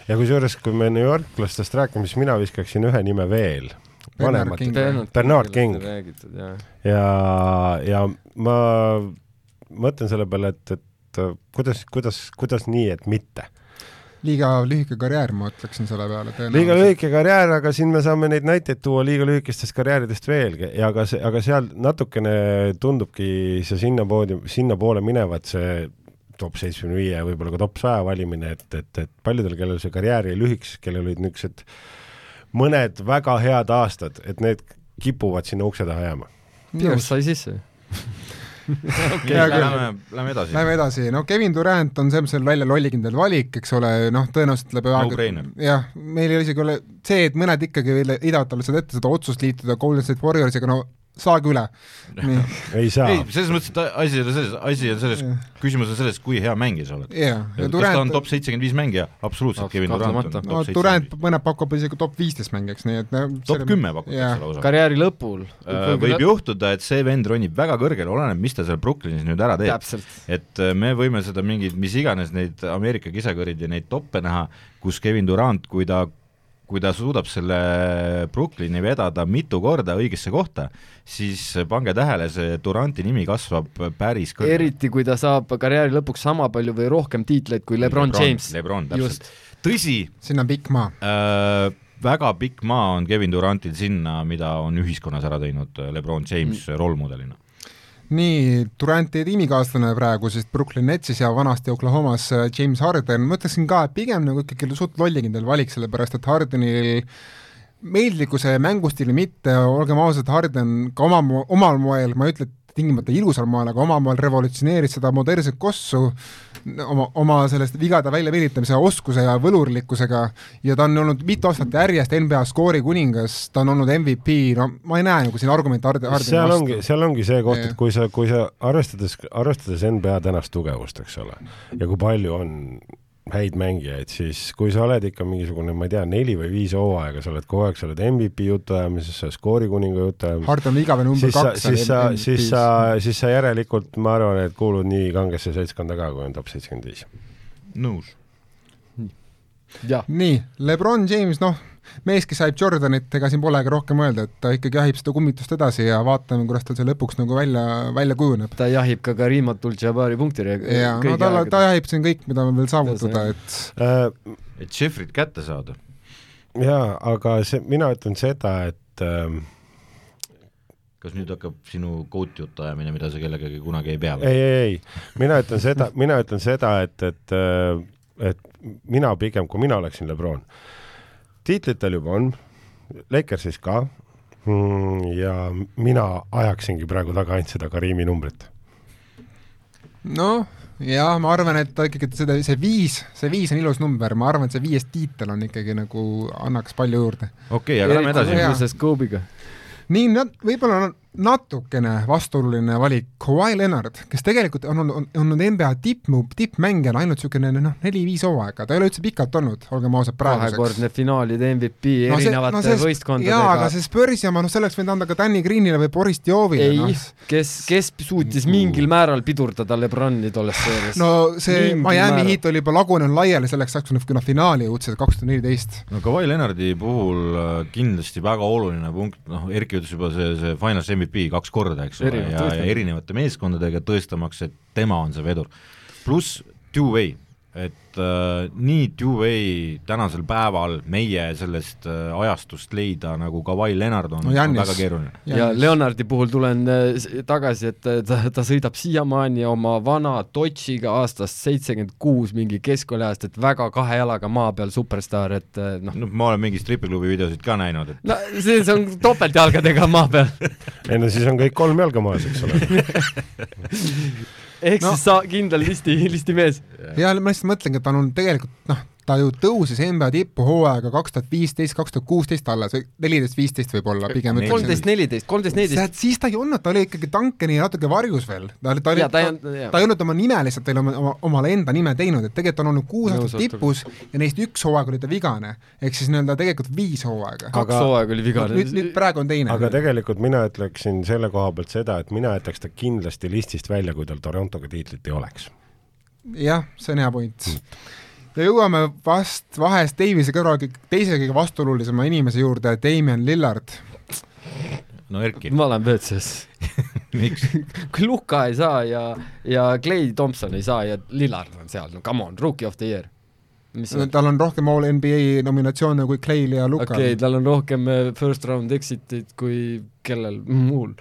ja kusjuures, kui me New Yorklastest räägime, siis mina viskaksin ühe nime veel. Vanemat King. Bernard King. jah. ja, ja ma mõtlen selle peale, et, et kuidas, kuidas, kuidas nii, et mitte liiga lühike karjäär, ma ütleksin selle peale. liiga lühike karjäär, aga siin me saame neid näiteid tuua liiga lühikestest karjääridest veelgi ja aga see, aga seal natukene tundubki see sinnapoodi, sinnapoole minevat see top seitsmekümne viie ja võib-olla ka top saja valimine, et, et, et paljudel, kellel see karjäär jäi lühikeseks, kellel olid niisugused mõned väga head aastad, et need kipuvad sinna ukse taha jääma. Pius sai sisse okei, lähme, lähme edasi. Lähme edasi, no Kevin Durant on selles mõttes välja lollikindel valik, eks ole, noh, tõenäoliselt läbi No-brainer. jah, meil ei ole isegi ole see, et mõned ikkagi veel heidavad talle seda ette, seda otsust liituda Golden State Warriorsiga, no saage üle. nii, ei saa. ei, selles mõttes, et asi ei ole selles, asi on selles, küsimus on selles, kui hea mängija sa oled. ja kas ta on Durant, top seitsekümmend viis mängija? absoluutselt, Kevin Durant on no top Durant mõned pakub isegi top viisteist mängijaks, nii et no top kümme pakutakse jah. lausa. karjääri lõpul. Äh, võib juhtuda, et see vend ronib väga kõrgele, oleneb, mis ta seal Brooklynis nüüd ära teeb. et äh, me võime seda mingeid, mis iganes neid Ameerika kisakõrid ja neid toppe näha, kus Kevin Durant, kui ta kui ta suudab selle Brooklyni vedada mitu korda õigesse kohta, siis pange tähele, see Duranti nimi kasvab päris kõrgele. eriti, kui ta saab karjääri lõpuks sama palju või rohkem tiitleid kui Lebron, James. Lebron, Just. täpselt. tõsi sinna on pikk maa. äh,, väga pikk maa on Kevin Durantil sinna, mida on ühiskonnas ära teinud Lebron James mm. rollmudelina. Nii, Duranti tiimikaaslane praegu siis Brooklyn Netsis ja vanasti Oklahomas äh, James Harden, ma ütleksin ka, et pigem nagu ikkagi suht lollikindel valik, sellepärast et Hardenil meeldlikkuse ja mängustiili mitte, olgem ausad, Harden ka oma, omal moel, ma ei ütle, et tingimata ilusal moel, aga omal moel revolutsioneeris seda modernset kossu oma, oma sellest vigade väljavilitamise oskuse ja võlurlikkusega ja ta on olnud mitu aastat järjest NBA skoori kuningas, ta on olnud MVP, no ma ei näe nagu siin argumente Harden, Hardeni seal vastu. ongi, seal ongi see koht, et kui sa, kui sa arvestades, arvestades NBA tänast tugevust, eks ole, ja kui palju on häid mängijaid, siis kui sa oled ikka mingisugune, ma ei tea, neli või viis hooaega, sa oled kogu aeg, sa oled MVP jutuajamises, sa oled skoorikuninga jutuajamises, Harden on igavene number kaks siis sa, siis sa siis sa järelikult, ma arvan, et kuulud nii kangesse seltskonda ka, kui on top seitsekümmend viis. nõus. nii, Lebron James, noh, mees, kes saib Jordanit, ega siin polegi rohkem öelda, et ta ikkagi jahib seda kummitust edasi ja vaatame, kuidas tal see lõpuks nagu välja, välja kujuneb. ta jahib ka Karim Abdul-Jabari punktire ja no tal, ta jahib siin kõik, mida on veel saavutada, et Äh, et Jeffrit kätte saada. jaa, aga see, mina ütlen seda, et ähm, kas nüüd hakkab sinu goat jutu ajamine, mida sa kellegagi kunagi ei pea? ei, ei, ei, mina ütlen seda, mina ütlen seda, et, et, äh, et mina pigem, kui mina oleksin Lebron, tiitlit tal juba on, Lakersis ka mm, ja mina ajaksingi praegu taga ainult seda Karimi numbrit. noh, jah, ma arvan, et ta ikkagi seda, see viis, see viis on ilus number, ma arvan, et see viies tiitel on ikkagi nagu, annaks palju juurde. okei okay,, aga lähme edasi. Võrdluses Kobe'iga. nii, nat-, võib-olla natukene vastuoluline valik, Kawhi Leonard, kes tegelikult on olnud, on olnud NBA tipp, tippmängijana ainult niisugune noh, neli-viis hooaega, ta ei ole üldse pikalt olnud, olgem ausad, praeguseks. kahekordne finaalide MVP no, erinevate no, võistkondadega. jaa, aga see Spursi oma, noh, selleks võinud anda ka Danny Greenile või Boris Diovile. ei no. kes, kes suutis mingil määral pidurdada Lebroni tolles seerias? no see Mingil Miami. Heat oli juba lagunenud laiali selleks ajaks, kui nad finaali jõudsid, kaks tuhat neliteist. no Kawhi Leonardi puhul äh, kindlasti väga oluline punkt, noh, Erki ütles juba see, see Finals MVP kaks korda, eks ole, ja, ja erinevate meeskondadega tõestamaks, et tema on see vedur. pluss two-way, et äh, nii two-way tänasel päeval meie sellest äh, ajastust leida, nagu Kawhi Leonard on No no, Giannis. väga keeruline. ja Leonardi puhul tulen äh, tagasi, et äh, ta, ta sõidab siiamaani oma vana Dodge'iga aastast seitsekümmend kuus mingi keskkooliajast, et väga kahe jalaga maa peal superstaar, et äh, noh, noh, ma olen mingi stripiklubi videosid ka näinud, et no see, see on topeltjalgadega maa peal. ei no siis on kõik kolm jalga maas, eks ole. ehk No. siis sa kindel listi, listimees. ja ma lihtsalt mõtlengi, et ta on tegelikult noh, ta ju tõusis NBA tippu hooaega kaks tuhat viisteist, kaks tuhat kuusteist alles või neliteist, viisteist võib-olla pigem kolmteist, neliteist, kolmteist, neliteist. siis ta ei olnud, ta oli ikkagi Duncani natuke varjus veel, ta oli, ta oli, ta ta, ei olnud- ta ei olnud oma nime lihtsalt veel oma, oma, omale enda nime teinud, et tegelikult on olnud kuus aastat tipus ja neist üks hooaeg oli ta vigane, ehk siis nii-öelda tegelikult viis hooaega. kaks hooaega oli vigane. nüüd, nüüd praegu on teine. aga tegelikult mina ütleksin selle koha pealt seda, et mina jätaks ta kindlasti listist välja, kui tal Torontoga tiitlit ei oleks. jah, see on hea point. Ja jõuame vast vahest Davise kõrval teise kõige vastuolulisema inimese juurde, Damien Lillard. no Erki, ma olen WC-s miks? kui Luka ei saa ja, ja Clay Thompson ei saa ja Lillard on seal, no come on, rookie of the year. on? tal on rohkem All NBA nominatsioone kui Clay'l ja okei Lukal okay,, tal on rohkem äh, first round exit'id kui kellel muul.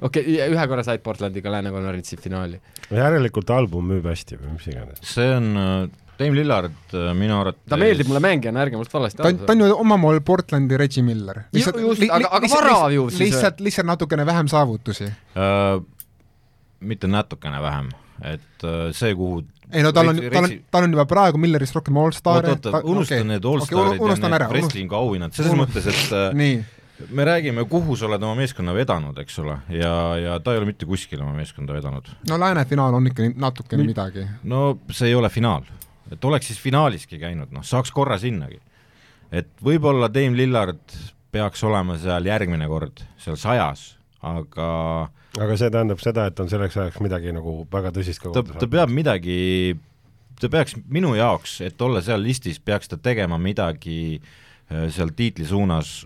okei okay,, ühe korra said Portlandiga Lääne konverentsi finaali. järelikult album müüb hästi või mis iganes. see on äh, Dame Lillard äh, minu arvates ta meeldib mulle mängijana, ärge must valesti ta on, ta on ju omamoodi Portlandi Reggie Miller. Ju- just, aga- aga varav ju siis lihtsalt, lihtsalt natukene vähem saavutusi. äh, mitte natukene vähem, et äh, see, kuhu ei no tal on, tal on tal on juba praegu Millerist rohkem allstar'e. oot, oot, unusta need allstarid unustan ja need, wrestlingu auhinnad, selles mõttes, et nii, me räägime, kuhu sa oled oma meeskonna vedanud, eks ole, ja, ja ta ei ole mitte kuskile oma meeskonda vedanud. no lääne finaal on ikka nii- natukene midagi. no see ei ole finaal, et oleks siis finaaliski käinud, noh, saaks korra sinnagi. et võib-olla Dame Lillard peaks olema seal järgmine kord, seal sajas, aga aga see tähendab seda, et on selleks ajaks midagi nagu väga tõsist ka ta, ta peab midagi, ta peaks minu jaoks, et olla seal listis, peaks ta tegema midagi äh, seal tiitli suunas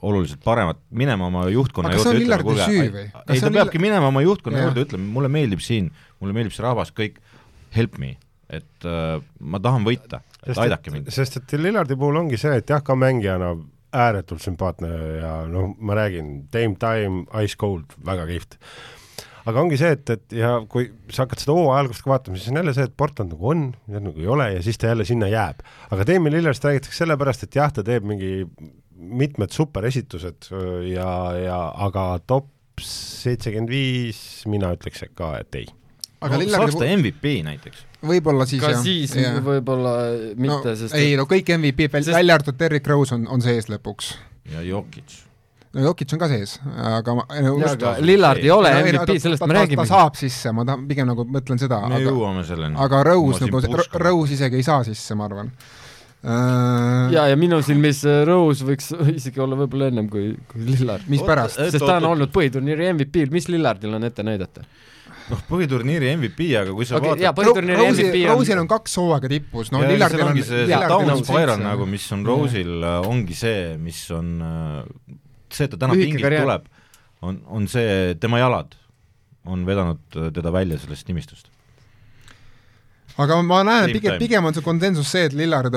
oluliselt paremat, minema oma juhtkonna Aga kas see on juurde, Lillardi ütlema, süü kuulge ei ta on peabki Lillard- minema oma juhtkonna Jah. juurde, ütlema, mulle meeldib siin, mulle meeldib see rahvas, kõik help me, et äh, ma tahan võita, et aidake mind. sest et Lillardi puhul ongi see, et jah, ka mängijana ääretult sümpaatne ja noh, ma räägin, Dame Time, Ice Cold, väga kihvt. aga ongi see, et, et ja kui sa hakkad seda hooaja algust ka vaatama, siis on jälle see, et Portland nagu on, nagu ei ole ja siis ta jälle sinna jääb. aga Damian Lillardist räägitakse sellepärast, et jah, ta teeb mingi mitmed superesitused ja, ja aga top seitsekümmend viis, mina ütleks ka, et ei aga no, Lillardi saaks ta MVP näiteks. Võib-olla siis ka jah. siis jah. võib-olla mitte no,, sest ei no kõik MVP-d Sest- välja arvatud Derrick Rose on, on sees lõpuks. ja Jokic. no Jokic on ka sees, aga ma no, just- aga Lillard ei ole no, MVP, ta- sellest me räägime ta. saab sisse, ma tahan pigem nagu mõtlen seda, me aga jõuame selleni. aga Rose nagu, Rose isegi ei saa sisse, ma arvan uh,. ja, ja minu silmis äh, Rose võiks isegi olla võib-olla ennem kui, kui Lillard. mispärast? Oota, sest ta on olnud põhiturniiri MVP, mis Lillardil on ette näidata? noh, põhiturniiri MVP, aga kui sa okay, jaa, vaatad põhiturniiri Rose'il MVP on- Rose'il on kaks hooaega tipus, no Lillardil on see, see down spiral nagu, mis on Rose'il, ongi see, mis on äh, see, et ta täna pingilt tuleb, on, on see, tema jalad on vedanud teda välja sellest nimistust. aga ma näen, pigem, pigem on see konsensus see, et Lillard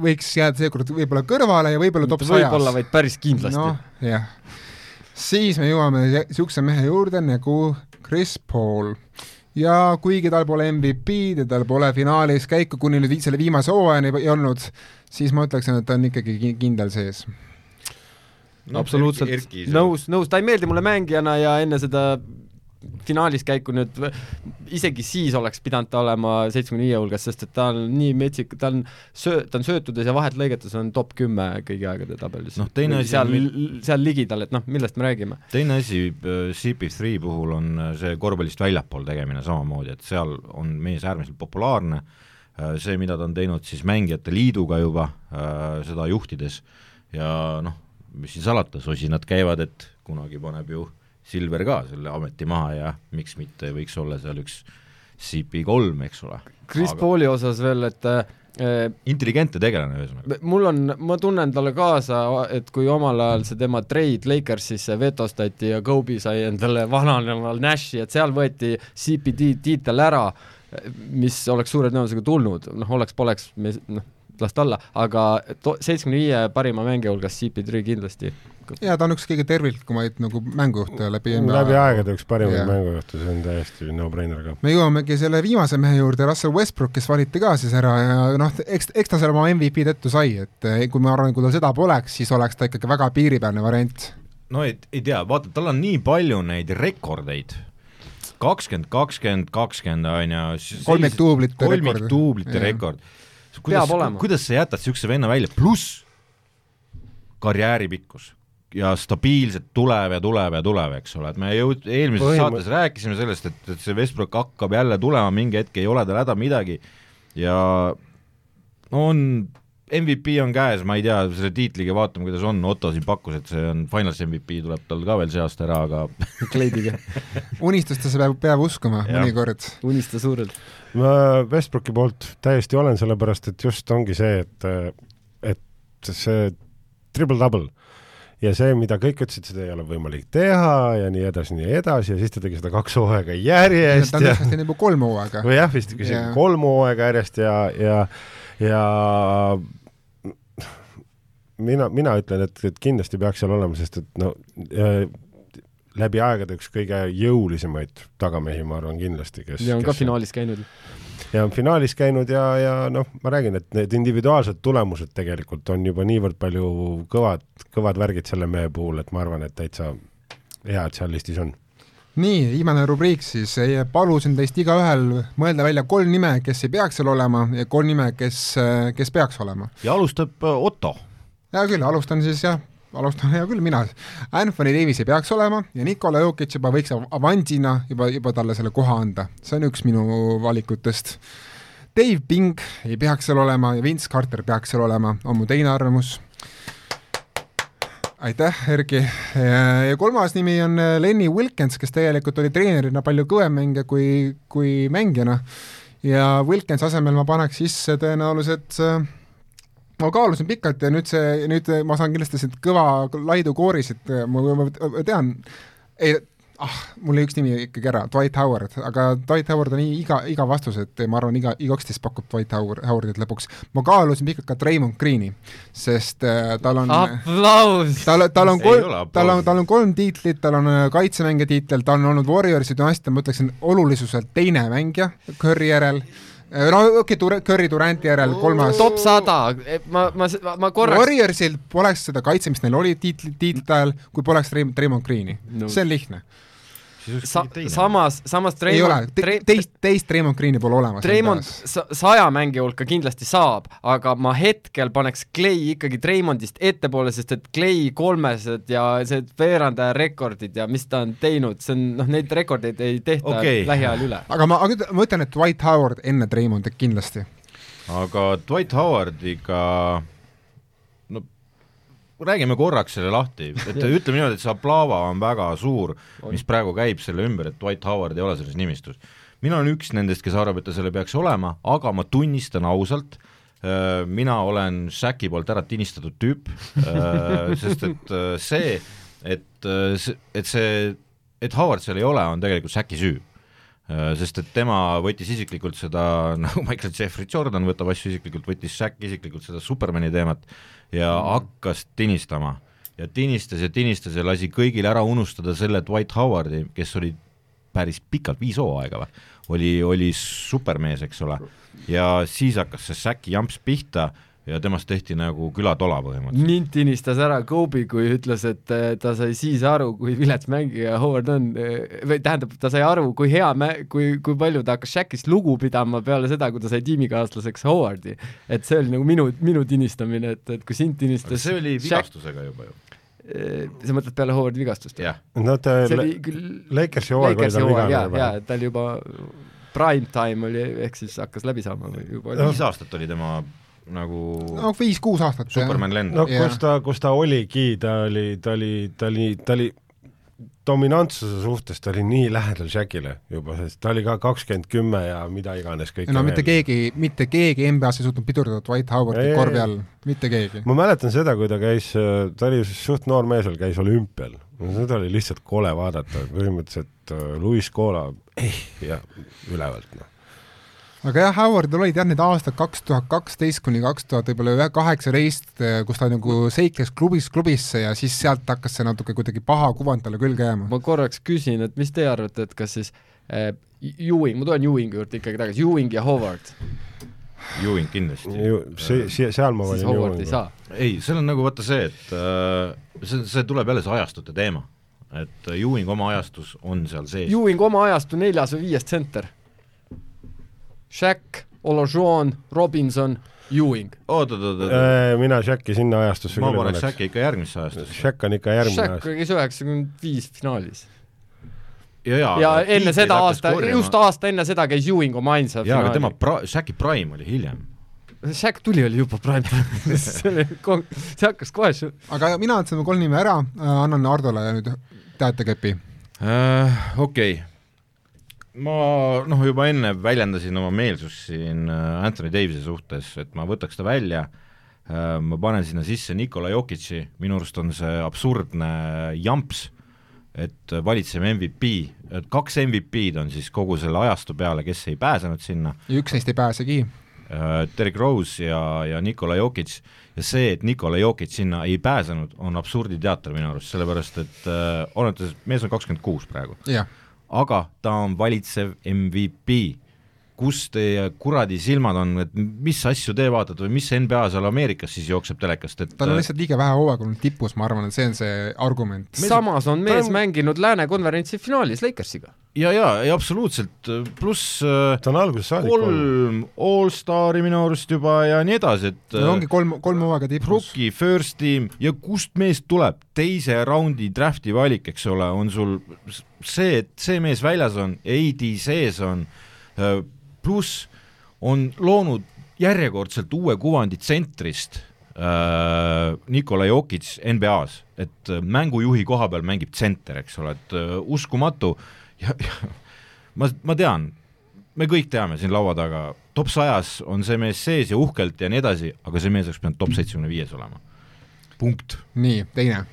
võiks jääda seekord võib-olla kõrvale ja võib-olla top sajas. võib-olla, vaid päris kindlasti noh, jah. siis me jõuame niisuguse mehe juurde nagu Chris Paul. Ja kuigi tal pole MVP-d ja tal pole finaalis käiku kuni nüüd selle viimase hooajani ei olnud, siis ma ütleksin, et ta on ikkagi ki- kindel sees. absoluutselt. Nõus, nõus, ta ei meeldi mulle mängijana ja enne seda finaalis käiku nüüd isegi siis oleks pidanud ta olema seitsmekümne viie hulgas, sest et ta on nii metsik, ta on söö-, ta on söötudes ja vahetlõigetes on top kümme kõigi aegade tabelis. Noh, teine asi seal seal ligidal, et noh, millest me räägime. teine asi äh, CP3 puhul on äh, see korvpallist väljapool tegemine samamoodi, et seal on mees äärmiselt populaarne, see, mida ta on teinud siis Mängijate Liiduga juba, seda juhtides ja noh, mis siin salata, sosinad käivad, et kunagi paneb ju Silver ka selle ameti maha ja miks mitte võiks olla seal üks CP3, eks ole. Chris Aga... Pauli osas veel, et äh, intelligentne tegelane ühesõnaga. mul on, ma tunnen talle kaasa, et kui omal ajal see tema trade Lakersisse vetostati ja Kobe sai endale vananeval Nashi, et seal võeti CPD tiitel ära, mis oleks suure tõenäosusega tulnud, noh, oleks-poleks, me noh, las ta olla, aga seitsmekümne viie parima mängija hulgas CP3 kindlasti. ja ta on üks kõige terviklikumaid nagu mängujuhte läbi läbi aegade üks parimaid Jah. mängujuhte, see on täiesti no-brainer ka. me jõuamegi selle viimase mehe juurde, Russell Westbrook, kes valiti ka siis ära ja noh, eks, eks ta selle oma MVP tõttu sai, et eh, kui ma arvan, kui tal seda poleks, siis oleks ta ikkagi väga piiripealne variant. no ei, ei tea, vaata, tal on nii palju neid rekordeid, kakskümmend, kakskümmend, kakskümmend on ju. kolmikduublite rekord. kolmikduublite rekord. Kuidas kuidas sa jätad niisuguse venna välja, pluss karjääri pikkus ja stabiilselt tuleb ja tuleb ja tuleb, eks ole, et me jõud-, eelmises Põhimõ- saates rääkisime sellest, et, et see Westbrook hakkab jälle tulema, mingi hetk ei ole tal häda midagi. Ja on, MVP on käes, ma ei tea, selle tiitliga vaatame, kuidas on, Otto siin pakkus, et see on Finals MVP tuleb tal ka veel see aasta ära, aga kleidiga, unistustesse peab, peab uskuma mõnikord. unista suurelt. ma Westbrooki poolt täiesti olen, sellepärast et just ongi see, et, et see triple-double ja see, mida kõik ütlesid, seda ei ole võimalik teha ja nii edasi, nii edasi ja siis ta tegi seda kaks hooaega järjest ta on ja tõesti juba kolm hooaega. või jah, vist isegi Jaa. kolm hooaega järjest ja, ja, ja mina, mina ütlen, et, et kindlasti peaks seal olema, sest et no äh, läbi aegade üks kõige jõulisemaid tagamehi, ma arvan kindlasti, kes ja on ka kes finaalis käinud. ja on finaalis käinud ja, ja noh, ma räägin, et need individuaalsed tulemused tegelikult on juba niivõrd palju kõvad, kõvad värgid selle mehe puhul, et ma arvan, et täitsa hea, et seal listis on. nii, viimane rubriik siis, palusin teist igaühel mõelda välja kolm nime, kes ei peaks seal olema ja kolm nime, kes, kes peaks olema. ja alustab äh, Otto. hea küll, alustan siis jah, alustan hea küll mina. Anthony Davis ei peaks olema ja Nikola Jokic juba võiks av- avansina juba, juba talle selle koha anda, see on üks minu valikutest. Dave Ping ei peaks seal olema ja Vince Carter peaks seal olema, on mu teine arvamus. aitäh, Erki. ja kolmas nimi on äh, Lenny Wilkens, kes tegelikult oli treenerina palju kõvem mängija kui, kui mängijana. ja Wilkens asemel ma paneks sisse tõenäoliselt äh, ma kaalusin pikalt ja nüüd see, nüüd ma saan kindlasti siit kõva laidu koorisid, ma, ma, ma tean, ei, ah, mul jäi üks nimi ikkagi ära, Dwight Howard, aga Dwight Howard on iga, iga vastus, et ma arvan, iga, iga üksteist pakub Dwight Howard, Howardit lõpuks. ma kaalusin pikalt ka Raymond Greeni, sest äh, tal on aplaus. tal, tal on kolm tal on, tal on kolm tiitlit, tal on äh, kaitsemängija tiitel, ta on olnud Warriorsi dünastia, ma ütleksin olulisuselt teine mängija Curry järel, no okei okay,, Curry Duranti järel kolmas. top sada, ma, ma, ma korraks Warriorsil poleks seda kaitse, mis neil oli tiitli, tiitlite ajal, kui poleks Raymond, Greeni no.. see on lihtne. Sa, samas, samas ei ole Treimond, te,, teist, teist Raymond Greeni pole olemas. Treimond sa- saja mängija hulka kindlasti saab, aga ma hetkel paneks Clay ikkagi Treimondist ettepoole, sest et Clay kolmesed ja see veerandaja rekordid ja mis ta on teinud, see on noh, neid rekordeid ei tehta okay. lähiajal üle. aga ma, aga ma ütlen, et Dwight Howard enne Treimondi kindlasti. aga Dwight Howardiga no räägime korraks selle lahti, et ütleme niimoodi, et see aplaava on väga suur, mis praegu käib selle ümber, et Dwight Howard ei ole selles nimistus. mina olen üks nendest, kes arvab, et ta selle peaks olema, aga ma tunnistan ausalt, mina olen Shaqi poolt ära tinistatud tüüp, sest et äh, see, et, et see, et Howard seal ei ole, on tegelikult Shaqi süü. Äh, sest et tema võttis isiklikult seda, nagu Michael Jeffrey Jordan võtab asju isiklikult, võttis Shaq isiklikult seda Supermani teemat ja mm. hakkas tinistama ja tinistas ja tinistas ja lasi kõigil ära unustada selle Dwight Howardi, kes oli päris pikalt, viis hooaega või, oli, oli supermees, eks ole, ja siis hakkas see Shaqi jamps pihta ja temast tehti nagu külatola põhimõtteliselt. mind tinistas ära Kobe, kui ütles, et eh, ta sai siis aru, kui vilets mängija Howard on, või tähendab, ta sai aru, kui hea mä-, kui, kui palju ta hakkas Shaqist lugu pidama peale seda, kui ta sai tiimikaaslaseks Howardi. et see oli nagu minu, minu tinistamine, et, et kui sind aga tinistas see oli Shaq- vigastusega juba ju, eh, sa mõtled peale Howardi vigastust? jah. no ta see oli küll Lakersi hooaeg oli tal vigane juba. jaa, tal juba prime time oli, ehk siis hakkas läbi saama või juba oli viis aastat oli tema nagu no viis-kuus aastat. Superman lend no kus ta, kus ta oligi, ta oli, ta oli, ta oli, ta oli dominantsuse suhtes ta oli nii lähedal Shaqile juba, sest ta oli ka kakskümmend kümme ja mida iganes kõik. no mitte keegi, mitte keegi NBA-s ei suutnud pidurdada Dwight Howardi korvi all, mitte keegi. ma mäletan seda, kui ta käis, ta oli suht noor mees veel, käis olümpial. no seda oli lihtsalt kole vaadata, põhimõtteliselt äh, Luis Cola, ei, ja ülevalt noh. Aga jah, Howardil olid jah need aastad kaks tuhat kaksteist kuni kaks tuhat võib-olla kaheksateist, kus ta nagu seikles klubist klubisse ja siis sealt hakkas see natuke kuidagi paha kuvand talle külge jääma. ma korraks küsin, et mis te arvate, et kas siis äh, Ewing, ma tulen Ewingi juurde ikkagi tagasi, Ewing ja Howard, Ewing kindlasti. see, see, seal ma valin Howard ei saa. ei, seal on nagu vaata see, et äh, see, see tuleb jälle see ajastute teema. et Ewing oma ajastus on seal sees. Ewing oma ajastu neljas või viies tsenter. Shaq, Olajuwon, Robinson, Ewing. oot-oot-oot, Äh, mina Shaqi sinna ajastusse ma paneks äkki ikka järgmisse ajastusse. Shaq on ikka järgmine Shaq aasta. käis üheksakümmend viis finaalis. ja, ja, ja enne seda aasta, just aasta enne seda käis Ewing oma ainsa jaa, aga tema pra-, Shaqi prime oli hiljem. Shaq tuli, oli juba prime see oli see hakkas kohe š- aga mina ütlesin kolm nime ära, annan Hardole nüüd teatekepi. äh,. okei okay., ma noh, juba enne väljendasin oma meelsust siin äh, Anthony Davis'i suhtes, et ma võtaks ta välja äh,, ma panen sinna sisse Nikola Jokic'i, minu arust on see absurdne jamps, et valitseme MVP, et kaks MVP-d on siis kogu selle ajastu peale, kes ei pääsenud sinna, ja üks neist ei pääsegi. Derek Rose ja, ja Nikola Jokic. Ja see, et Nikola Jokic sinna ei pääsenud, on absurditeater minu arust, sellepärast et äh, oletes, mees on kakskümmend kuus praegu, jah, aga ta on valitsev MVP. kus teie kuradi silmad on, et mis asju te vaatate või mis NBA seal Ameerikas siis jookseb telekast, et tal on lihtsalt liiga vähe hooaega olnud tipus, ma arvan, et see on see argument. samas on mees on- mänginud Lääne konverentsi finaalis Lakersiga. ja, ja, ja absoluutselt, pluss äh, ta on algusest saadik kolm allstari minu arust juba ja nii edasi, et no ongi kolm, kolm hooaega tipus. Rookie, first team ja kust mees tuleb, teise raundi drafti valik, eks ole, on sul see, et see mees väljas on, AD sees on, pluss on loonud järjekordselt uue kuvandi tsentrist äh, Nikola Jokic NBA-s, et äh, mängujuhi koha peal mängib tsenter, eks ole, et äh, uskumatu ja, ja ma, ma tean, me kõik teame siin laua taga, top sajas on see mees sees ja uhkelt ja nii edasi, aga see mees oleks pidanud top seitsmekümne viies olema. punkt nii, teine.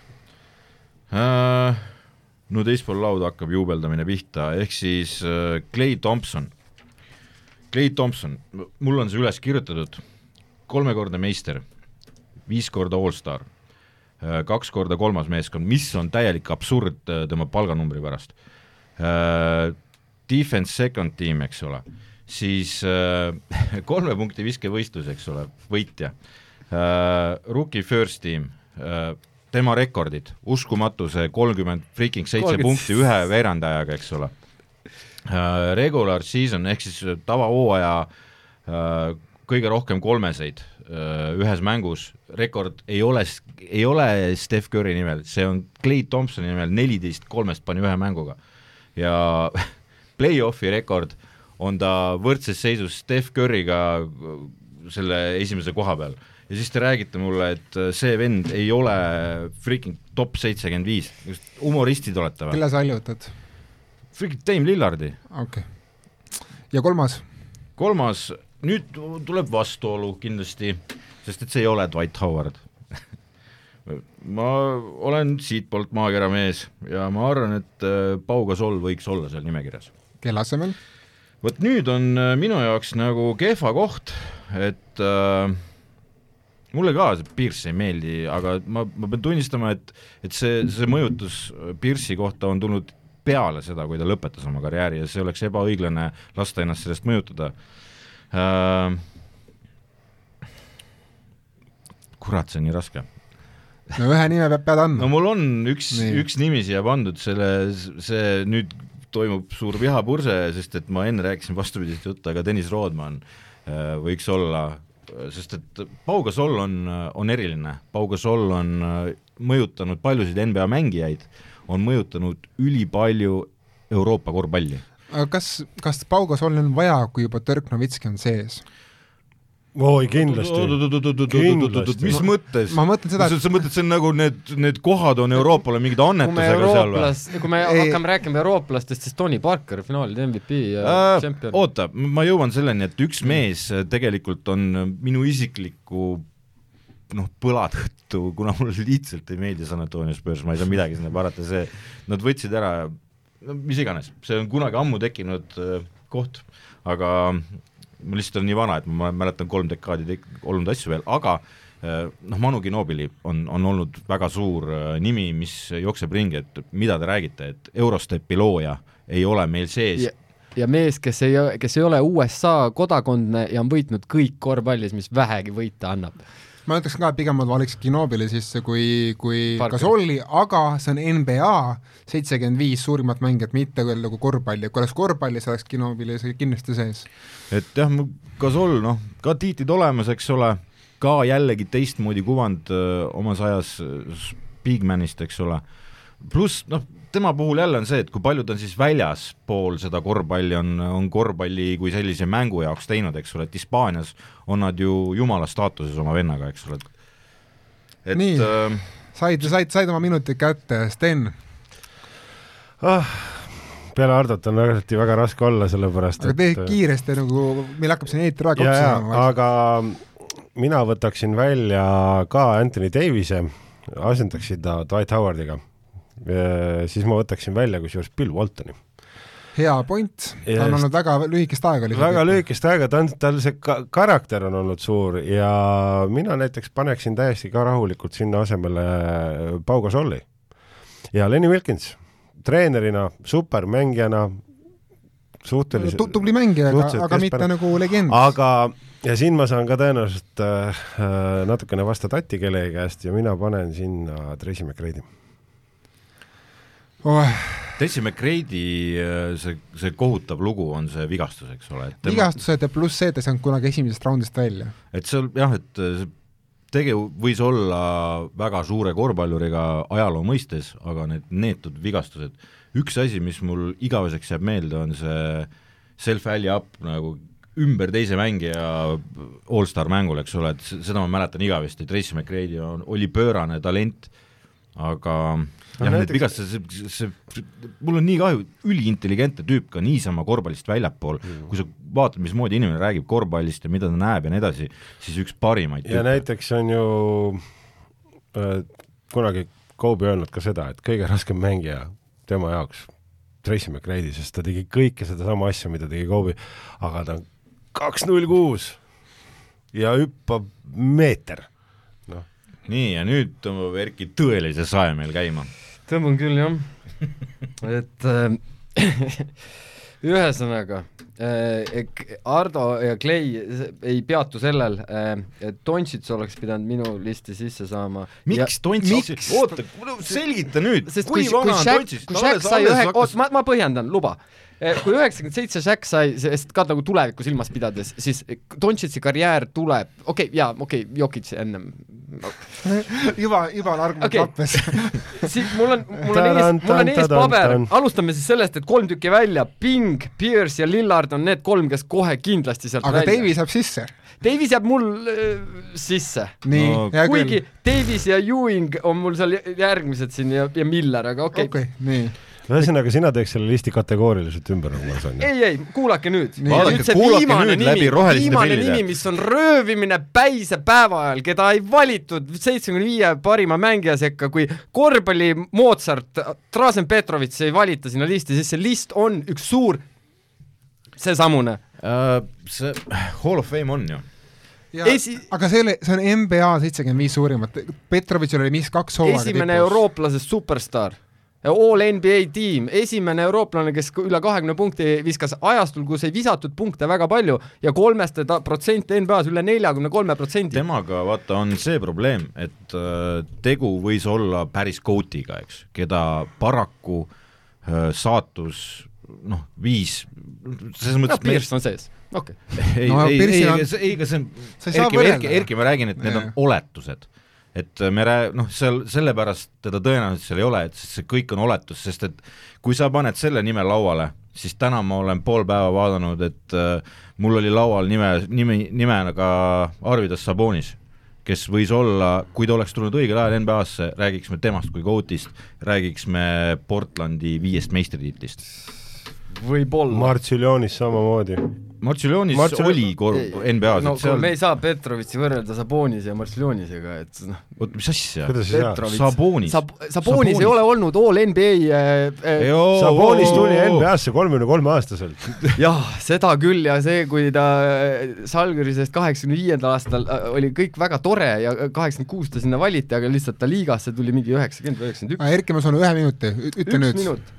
äh,. no teispool lauda hakkab juubeldamine pihta, ehk siis äh, Clay Thompson. Clay Thompson, mul on see üles kirjutatud, kolmekordne meister, viis korda allstar, kaks korda kolmas meeskond, mis on täielik absurd äh, tema palganumbri pärast äh,. Defense second team, eks ole, siis äh, kolme punkti viskevõistlus, eks ole, võitja äh,, rookie first team äh,, tema rekordid, uskumatu see kolmkümmend freaking seitse 30. punkti ühe veerandajaga, eks ole. Regular season ehk siis tavahooaja kõige rohkem kolmeseid ühes mängus, rekord ei ole, ei ole Steph Curry nimel, see on Clay Thompsoni nimel, neliteist kolmest pani ühe mänguga ja play-off'i rekord on ta võrdses seisus Steph Curry'ga äh, selle esimese koha peal ja siis te räägite mulle, et äh, see vend ei ole freaking top seitsekümmend viis, humoristid olete või? kelle sa allutad? freaking Dame Lillardi. okei okay.. ja kolmas? kolmas, nüüd tuleb vastuolu kindlasti, sest et see ei ole Dwight Howard. ma olen siitpoolt maakera mees ja ma arvan, et äh, Pau Gasol võiks olla seal nimekirjas kelle asemel? vot nüüd on äh, minu jaoks nagu kehva koht, et äh, mulle ka see Pierce ei meeldi, aga ma, ma pean tunnistama, et, et see, see mõjutus Pierce'i kohta on tulnud peale seda, kui ta lõpetas oma karjääri ja see oleks ebaõiglane lasta ennast sellest mõjutada äh,. kurat, see on nii raske no ühe nime peab, pead no andma. mul on üks üks nimi siia pandud, selle, see nüüd toimub suur vihapurse, sest et ma enne rääkisin vastupidist juttu, aga Deniss Rodman äh, võiks olla, sest et Pau Gasol on, on eriline, Pau Gasol on äh, mõjutanud paljusid NBA mängijaid, on mõjutanud ülipalju Euroopa korvpalli. aga kas, kas Pau Gasolil on vaja, kui juba Dirk Novitski on sees? oi, kindlasti. Mis mõttes? ma mõtlen seda, sa, sa mõtled, see on nagu need, need kohad on Euroopale mingid annetusega seal või? kui me hakkame rääkima eurooplastest, siis Tony Parker finaalide MVP ja Äh, tšempion. oota, ma jõuan selleni, et üks mees tegelikult on minu isikliku noh, põla tõttu, kuna mulle lihtsalt ei meeldi San Antonio Spurs, ma ei saa midagi sinna parata, see, nad võtsid ära, no mis iganes, see on kunagi ammu tekkinud äh, koht, aga ma lihtsalt olen nii vana, et ma mäletan kolm dekaadi olnud asju veel, aga äh, noh, Manu Ginobili on, on olnud väga suur äh, nimi, mis jookseb ringi, et mida te räägite, et Eurostepi looja ei ole meil sees ja, ja mees, kes ei, kes ei ole USA kodakondne ja on võitnud kõik korvpallis, mis vähegi võita annab. Ma ütleks ka, et pigem ma valiks Ginobili sisse kui, kui. Gasolli, aga see on NBA seitsekümmend viis suurimat mängijat, mitte küll nagu korvpalli, kui oleks korvpalli, siis oleks Ginobili see kindlasti sees. et jah, Gasol, noh, ka tiitlid olemas, eks ole, ka jällegi teistmoodi kuvand öö, omas ajas Bigmanist, eks ole, pluss noh, tema puhul jälle on see, et kui palju ta on siis väljaspool seda korvpalli on, on korvpalli kui sellise mängu jaoks teinud, eks ole, et Hispaanias on nad ju jumala staatuses oma vennaga, eks ole, et Nii. äh, said, said, said oma minutid kätte, Sten, ah, peale Hardot on alati väga raske olla, sellepärast aga tee et kiiresti nagu, meil hakkab siin eetriaeg otsa ja, saama. aga mina võtaksin välja ka Anthony Davise, asendaksin ta Dwight Howardiga. Siis ma võtaksin välja kusjuures Bill Waltoni. hea point, ta on olnud väga lühikest aega väga lühikest aega, ta on, tal see ka karakter on olnud suur ja mina näiteks paneksin täiesti ka rahulikult sinna asemele Pau Gasolli. ja Lenny Wilkins, treenerina, supermängijana, suhteliselt Tu- tubli mängija, aga, aga mitte nagu legend. aga, ja siin ma saan ka tõenäoliselt äh, äh, natukene vastu tatti kellegi käest ja mina panen sinna Tracy McGrady. Oh, Tessie McRae'i äh, see, see kohutav lugu on see vigastus, eks ole, vigastused ja pluss see, et ta ei saanud kunagi esimesest raundist välja. et seal jah, et see tegu võis olla väga suure korvpalluriga ajaloo mõistes, aga need neetud vigastused, üks asi, mis mul igaveseks jääb meelde, on see self-alley up nagu ümber teise mängija allstar mängul, eks ole, et seda ma mäletan igavesti, Tracy McGrady on, oli pöörane talent, aga No jah, need näiteks- vigastused, see, see, mul on nii kahju, üliintelligentne tüüp ka niisama korvpallist väljapool mm., kui sa vaatad, mismoodi inimene räägib korvpallist ja mida ta näeb ja nii edasi, siis üks parimaid ja näiteks on ju äh, kunagi Kobe öelnud ka seda, et kõige raskem mängija tema jaoks, Tracy McGrady, sest ta tegi kõike sedasama asja, mida tegi Kobe, aga ta on kaks null kuus ja hüppab meeter. noh, nii, ja nüüd tõmbab Erki tõelise sae meil käima. Tõmban küll jah, et äh, ühesõnaga äh, Ardo ja Clay ei peatu sellel äh,, et Doncic oleks pidanud minu listi sisse saama. miks miks? oota, selgita nüüd, sest kui vana on Doncic? kui Shaq sai ühe, oot ma, ma põhjendan, luba. Kui üheksakümmend seitse Shaq sai, sest ka nagu tulevikku silmas pidades, siis Doncic'i karjäär tuleb, okei okay,, jaa, okei okay,, Jokic ennem. juba, juba on argument Okei. lappes siit mul on, mul on ees, mul on ees paber, alustame siis sellest, et kolm tükki välja, Ping, Pierce ja Lillard on need kolm, kes kohe kindlasti sealt aga välja. Davis jääb sisse. Davis jääb mul äh, sisse. nii No, kuigi. Davis ja Ewing on mul seal järgmised siin ja, ja Miller, aga okei okei okay. okay,, nii ühesõnaga sina teeks selle listi kategooriliselt ümber, nagu ma saan. ei, ei, kuulake nüüd. Viimane nüüd nimi, läbi roheliste viimane nimi, mis on röövimine päise päeva ajal, keda ei valitud seitsmekümne viie parima mängija sekka, kui korvpalli Mozart, Drazen Petrovitš ei valita sinna listi, siis see list on üks suur, seesamune. uh, see Hall of Fame on ju. ja Esi- aga see oli, see on NBA seitsekümmend viis suurimat, Petrovitšil oli mis kaks hooaega esimene eurooplasest superstaar. All NBA tiim, esimene eurooplane, kes üle kahekümne punkti viskas ajastul, kus ei visatud punkte väga palju ja kolmeste ta- protsent NBA-s üle neljakümne kolme protsendi. temaga vaata on see probleem, et äh, tegu võis olla päris goatiga, eks, keda paraku äh, saatus noh, viis, selles no mõttes et Pierce on sees, okei okay. ei No no,, ei, ei, on- ei, aga see on, Erki. Erki, Erki, ma räägin, et need on Jaa. oletused. Et äh, me rää-, noh, seal sellepärast teda tõenäoliselt seal ei ole, et see kõik on oletus, sest et kui sa paned selle nime lauale, siis täna ma olen pool päeva vaadanud, et äh, mul oli laual nime, nimi, nimega Arvidas Sabonis, kes võis olla, kui ta oleks tulnud õigel ajal NBA-sse, räägiks me temast kui GOAT-ist, räägiks me Portlandi viiest meistritiitlist. võib-olla. Martsiljonis samamoodi. Martsiljonis Martsil- oli kor-, NBA-s no seal me ei saa Petrovitši võrrelda Sabonise ja Martsiljonisega, et noh. oot, mis asja? Sabonis. Sab-, Sabonis ei ole olnud all NBA äh, äh, Sabonis tuli NBA-sse kolmekümne kolme aastaselt. jah, seda küll ja see, kui ta Salgirisest kaheksakümne viiendal aastal äh, oli kõik väga tore ja kaheksakümmend kuus ta sinna valiti, aga lihtsalt ta liigasse tuli mingi üheksakümmend või üheksakümmend üks. Erki, ma saan ühe minuti, ütle üks nüüd. minut.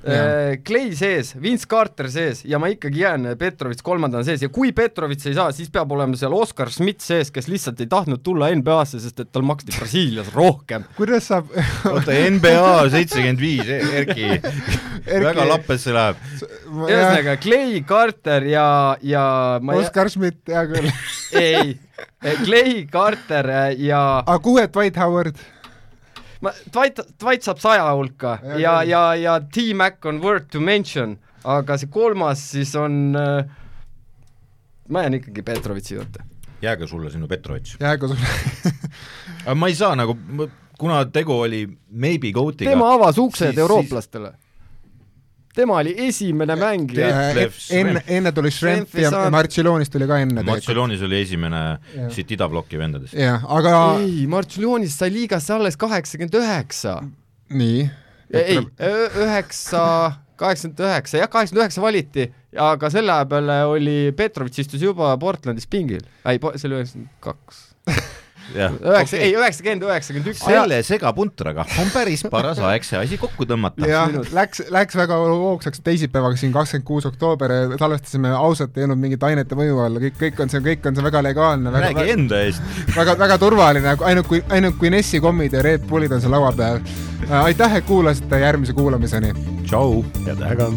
Clay sees, Vince Carter sees ja ma ikkagi jään Petrovitš kolmandana sees, sees ja kui Petrovitš ei saa, siis peab olema seal Oskar Schmidt sees, kes lihtsalt ei tahtnud tulla NBA-sse, sest et tal maksti Brasiilias rohkem. kuidas saab oota, NBA seitsekümmend viis, Erki, väga lappesse läheb. ühesõnaga, Clay Carter ja, ja ma Oskar Schmidt, hea küll ei, Clay Carter ja aga kuhu, et Dwight Howard? ma, Dwight, Dwight saab saja hulka ja, ja, ja, ja T-Mac on word to mention, aga see kolmas siis on äh, ma jään ikkagi Petrovitši juurde. jäägu sulle sinu Petrovitš. jäägu sulle aga ma ei saa nagu, kuna tegu oli maybe goat'iga tema avas uksed siis, eurooplastele tema oli esimene mängija. enne, enne tuli Schrempf ja saad... Marcellonis tuli ka enne. Marcellonis oli esimene yeah. siit idabloki vendadest. jah, aga ei, Marcellonis sai liigasse alles kaheksakümmend üheksa. nii? ei, üheksa, kaheksakümmend üheksa, jah, kaheksakümmend üheksa valiti, aga selle aja peale oli Petrovitš istus juba Portlandis pingil. ei, see oli üheksakümmend kaks üheksa, ei üheksakümmend, üheksakümmend üks. selle segapuntraga on päris paras aeg see asi kokku tõmmata. jah, läks, läks väga hoogsaks teisipäevaga siin kakskümmend kuus oktoober ja salvestasime ausalt, ei olnud mingit ainete mõju all, kõik, kõik on see, kõik on see väga legaalne. räägi enda eest. väga, väga turvaline, ainult kui, ainult kui Nessi kommid ja Red Bullid on seal laua peal. aitäh, et kuulasite, järgmise kuulamiseni. tšau. head aega.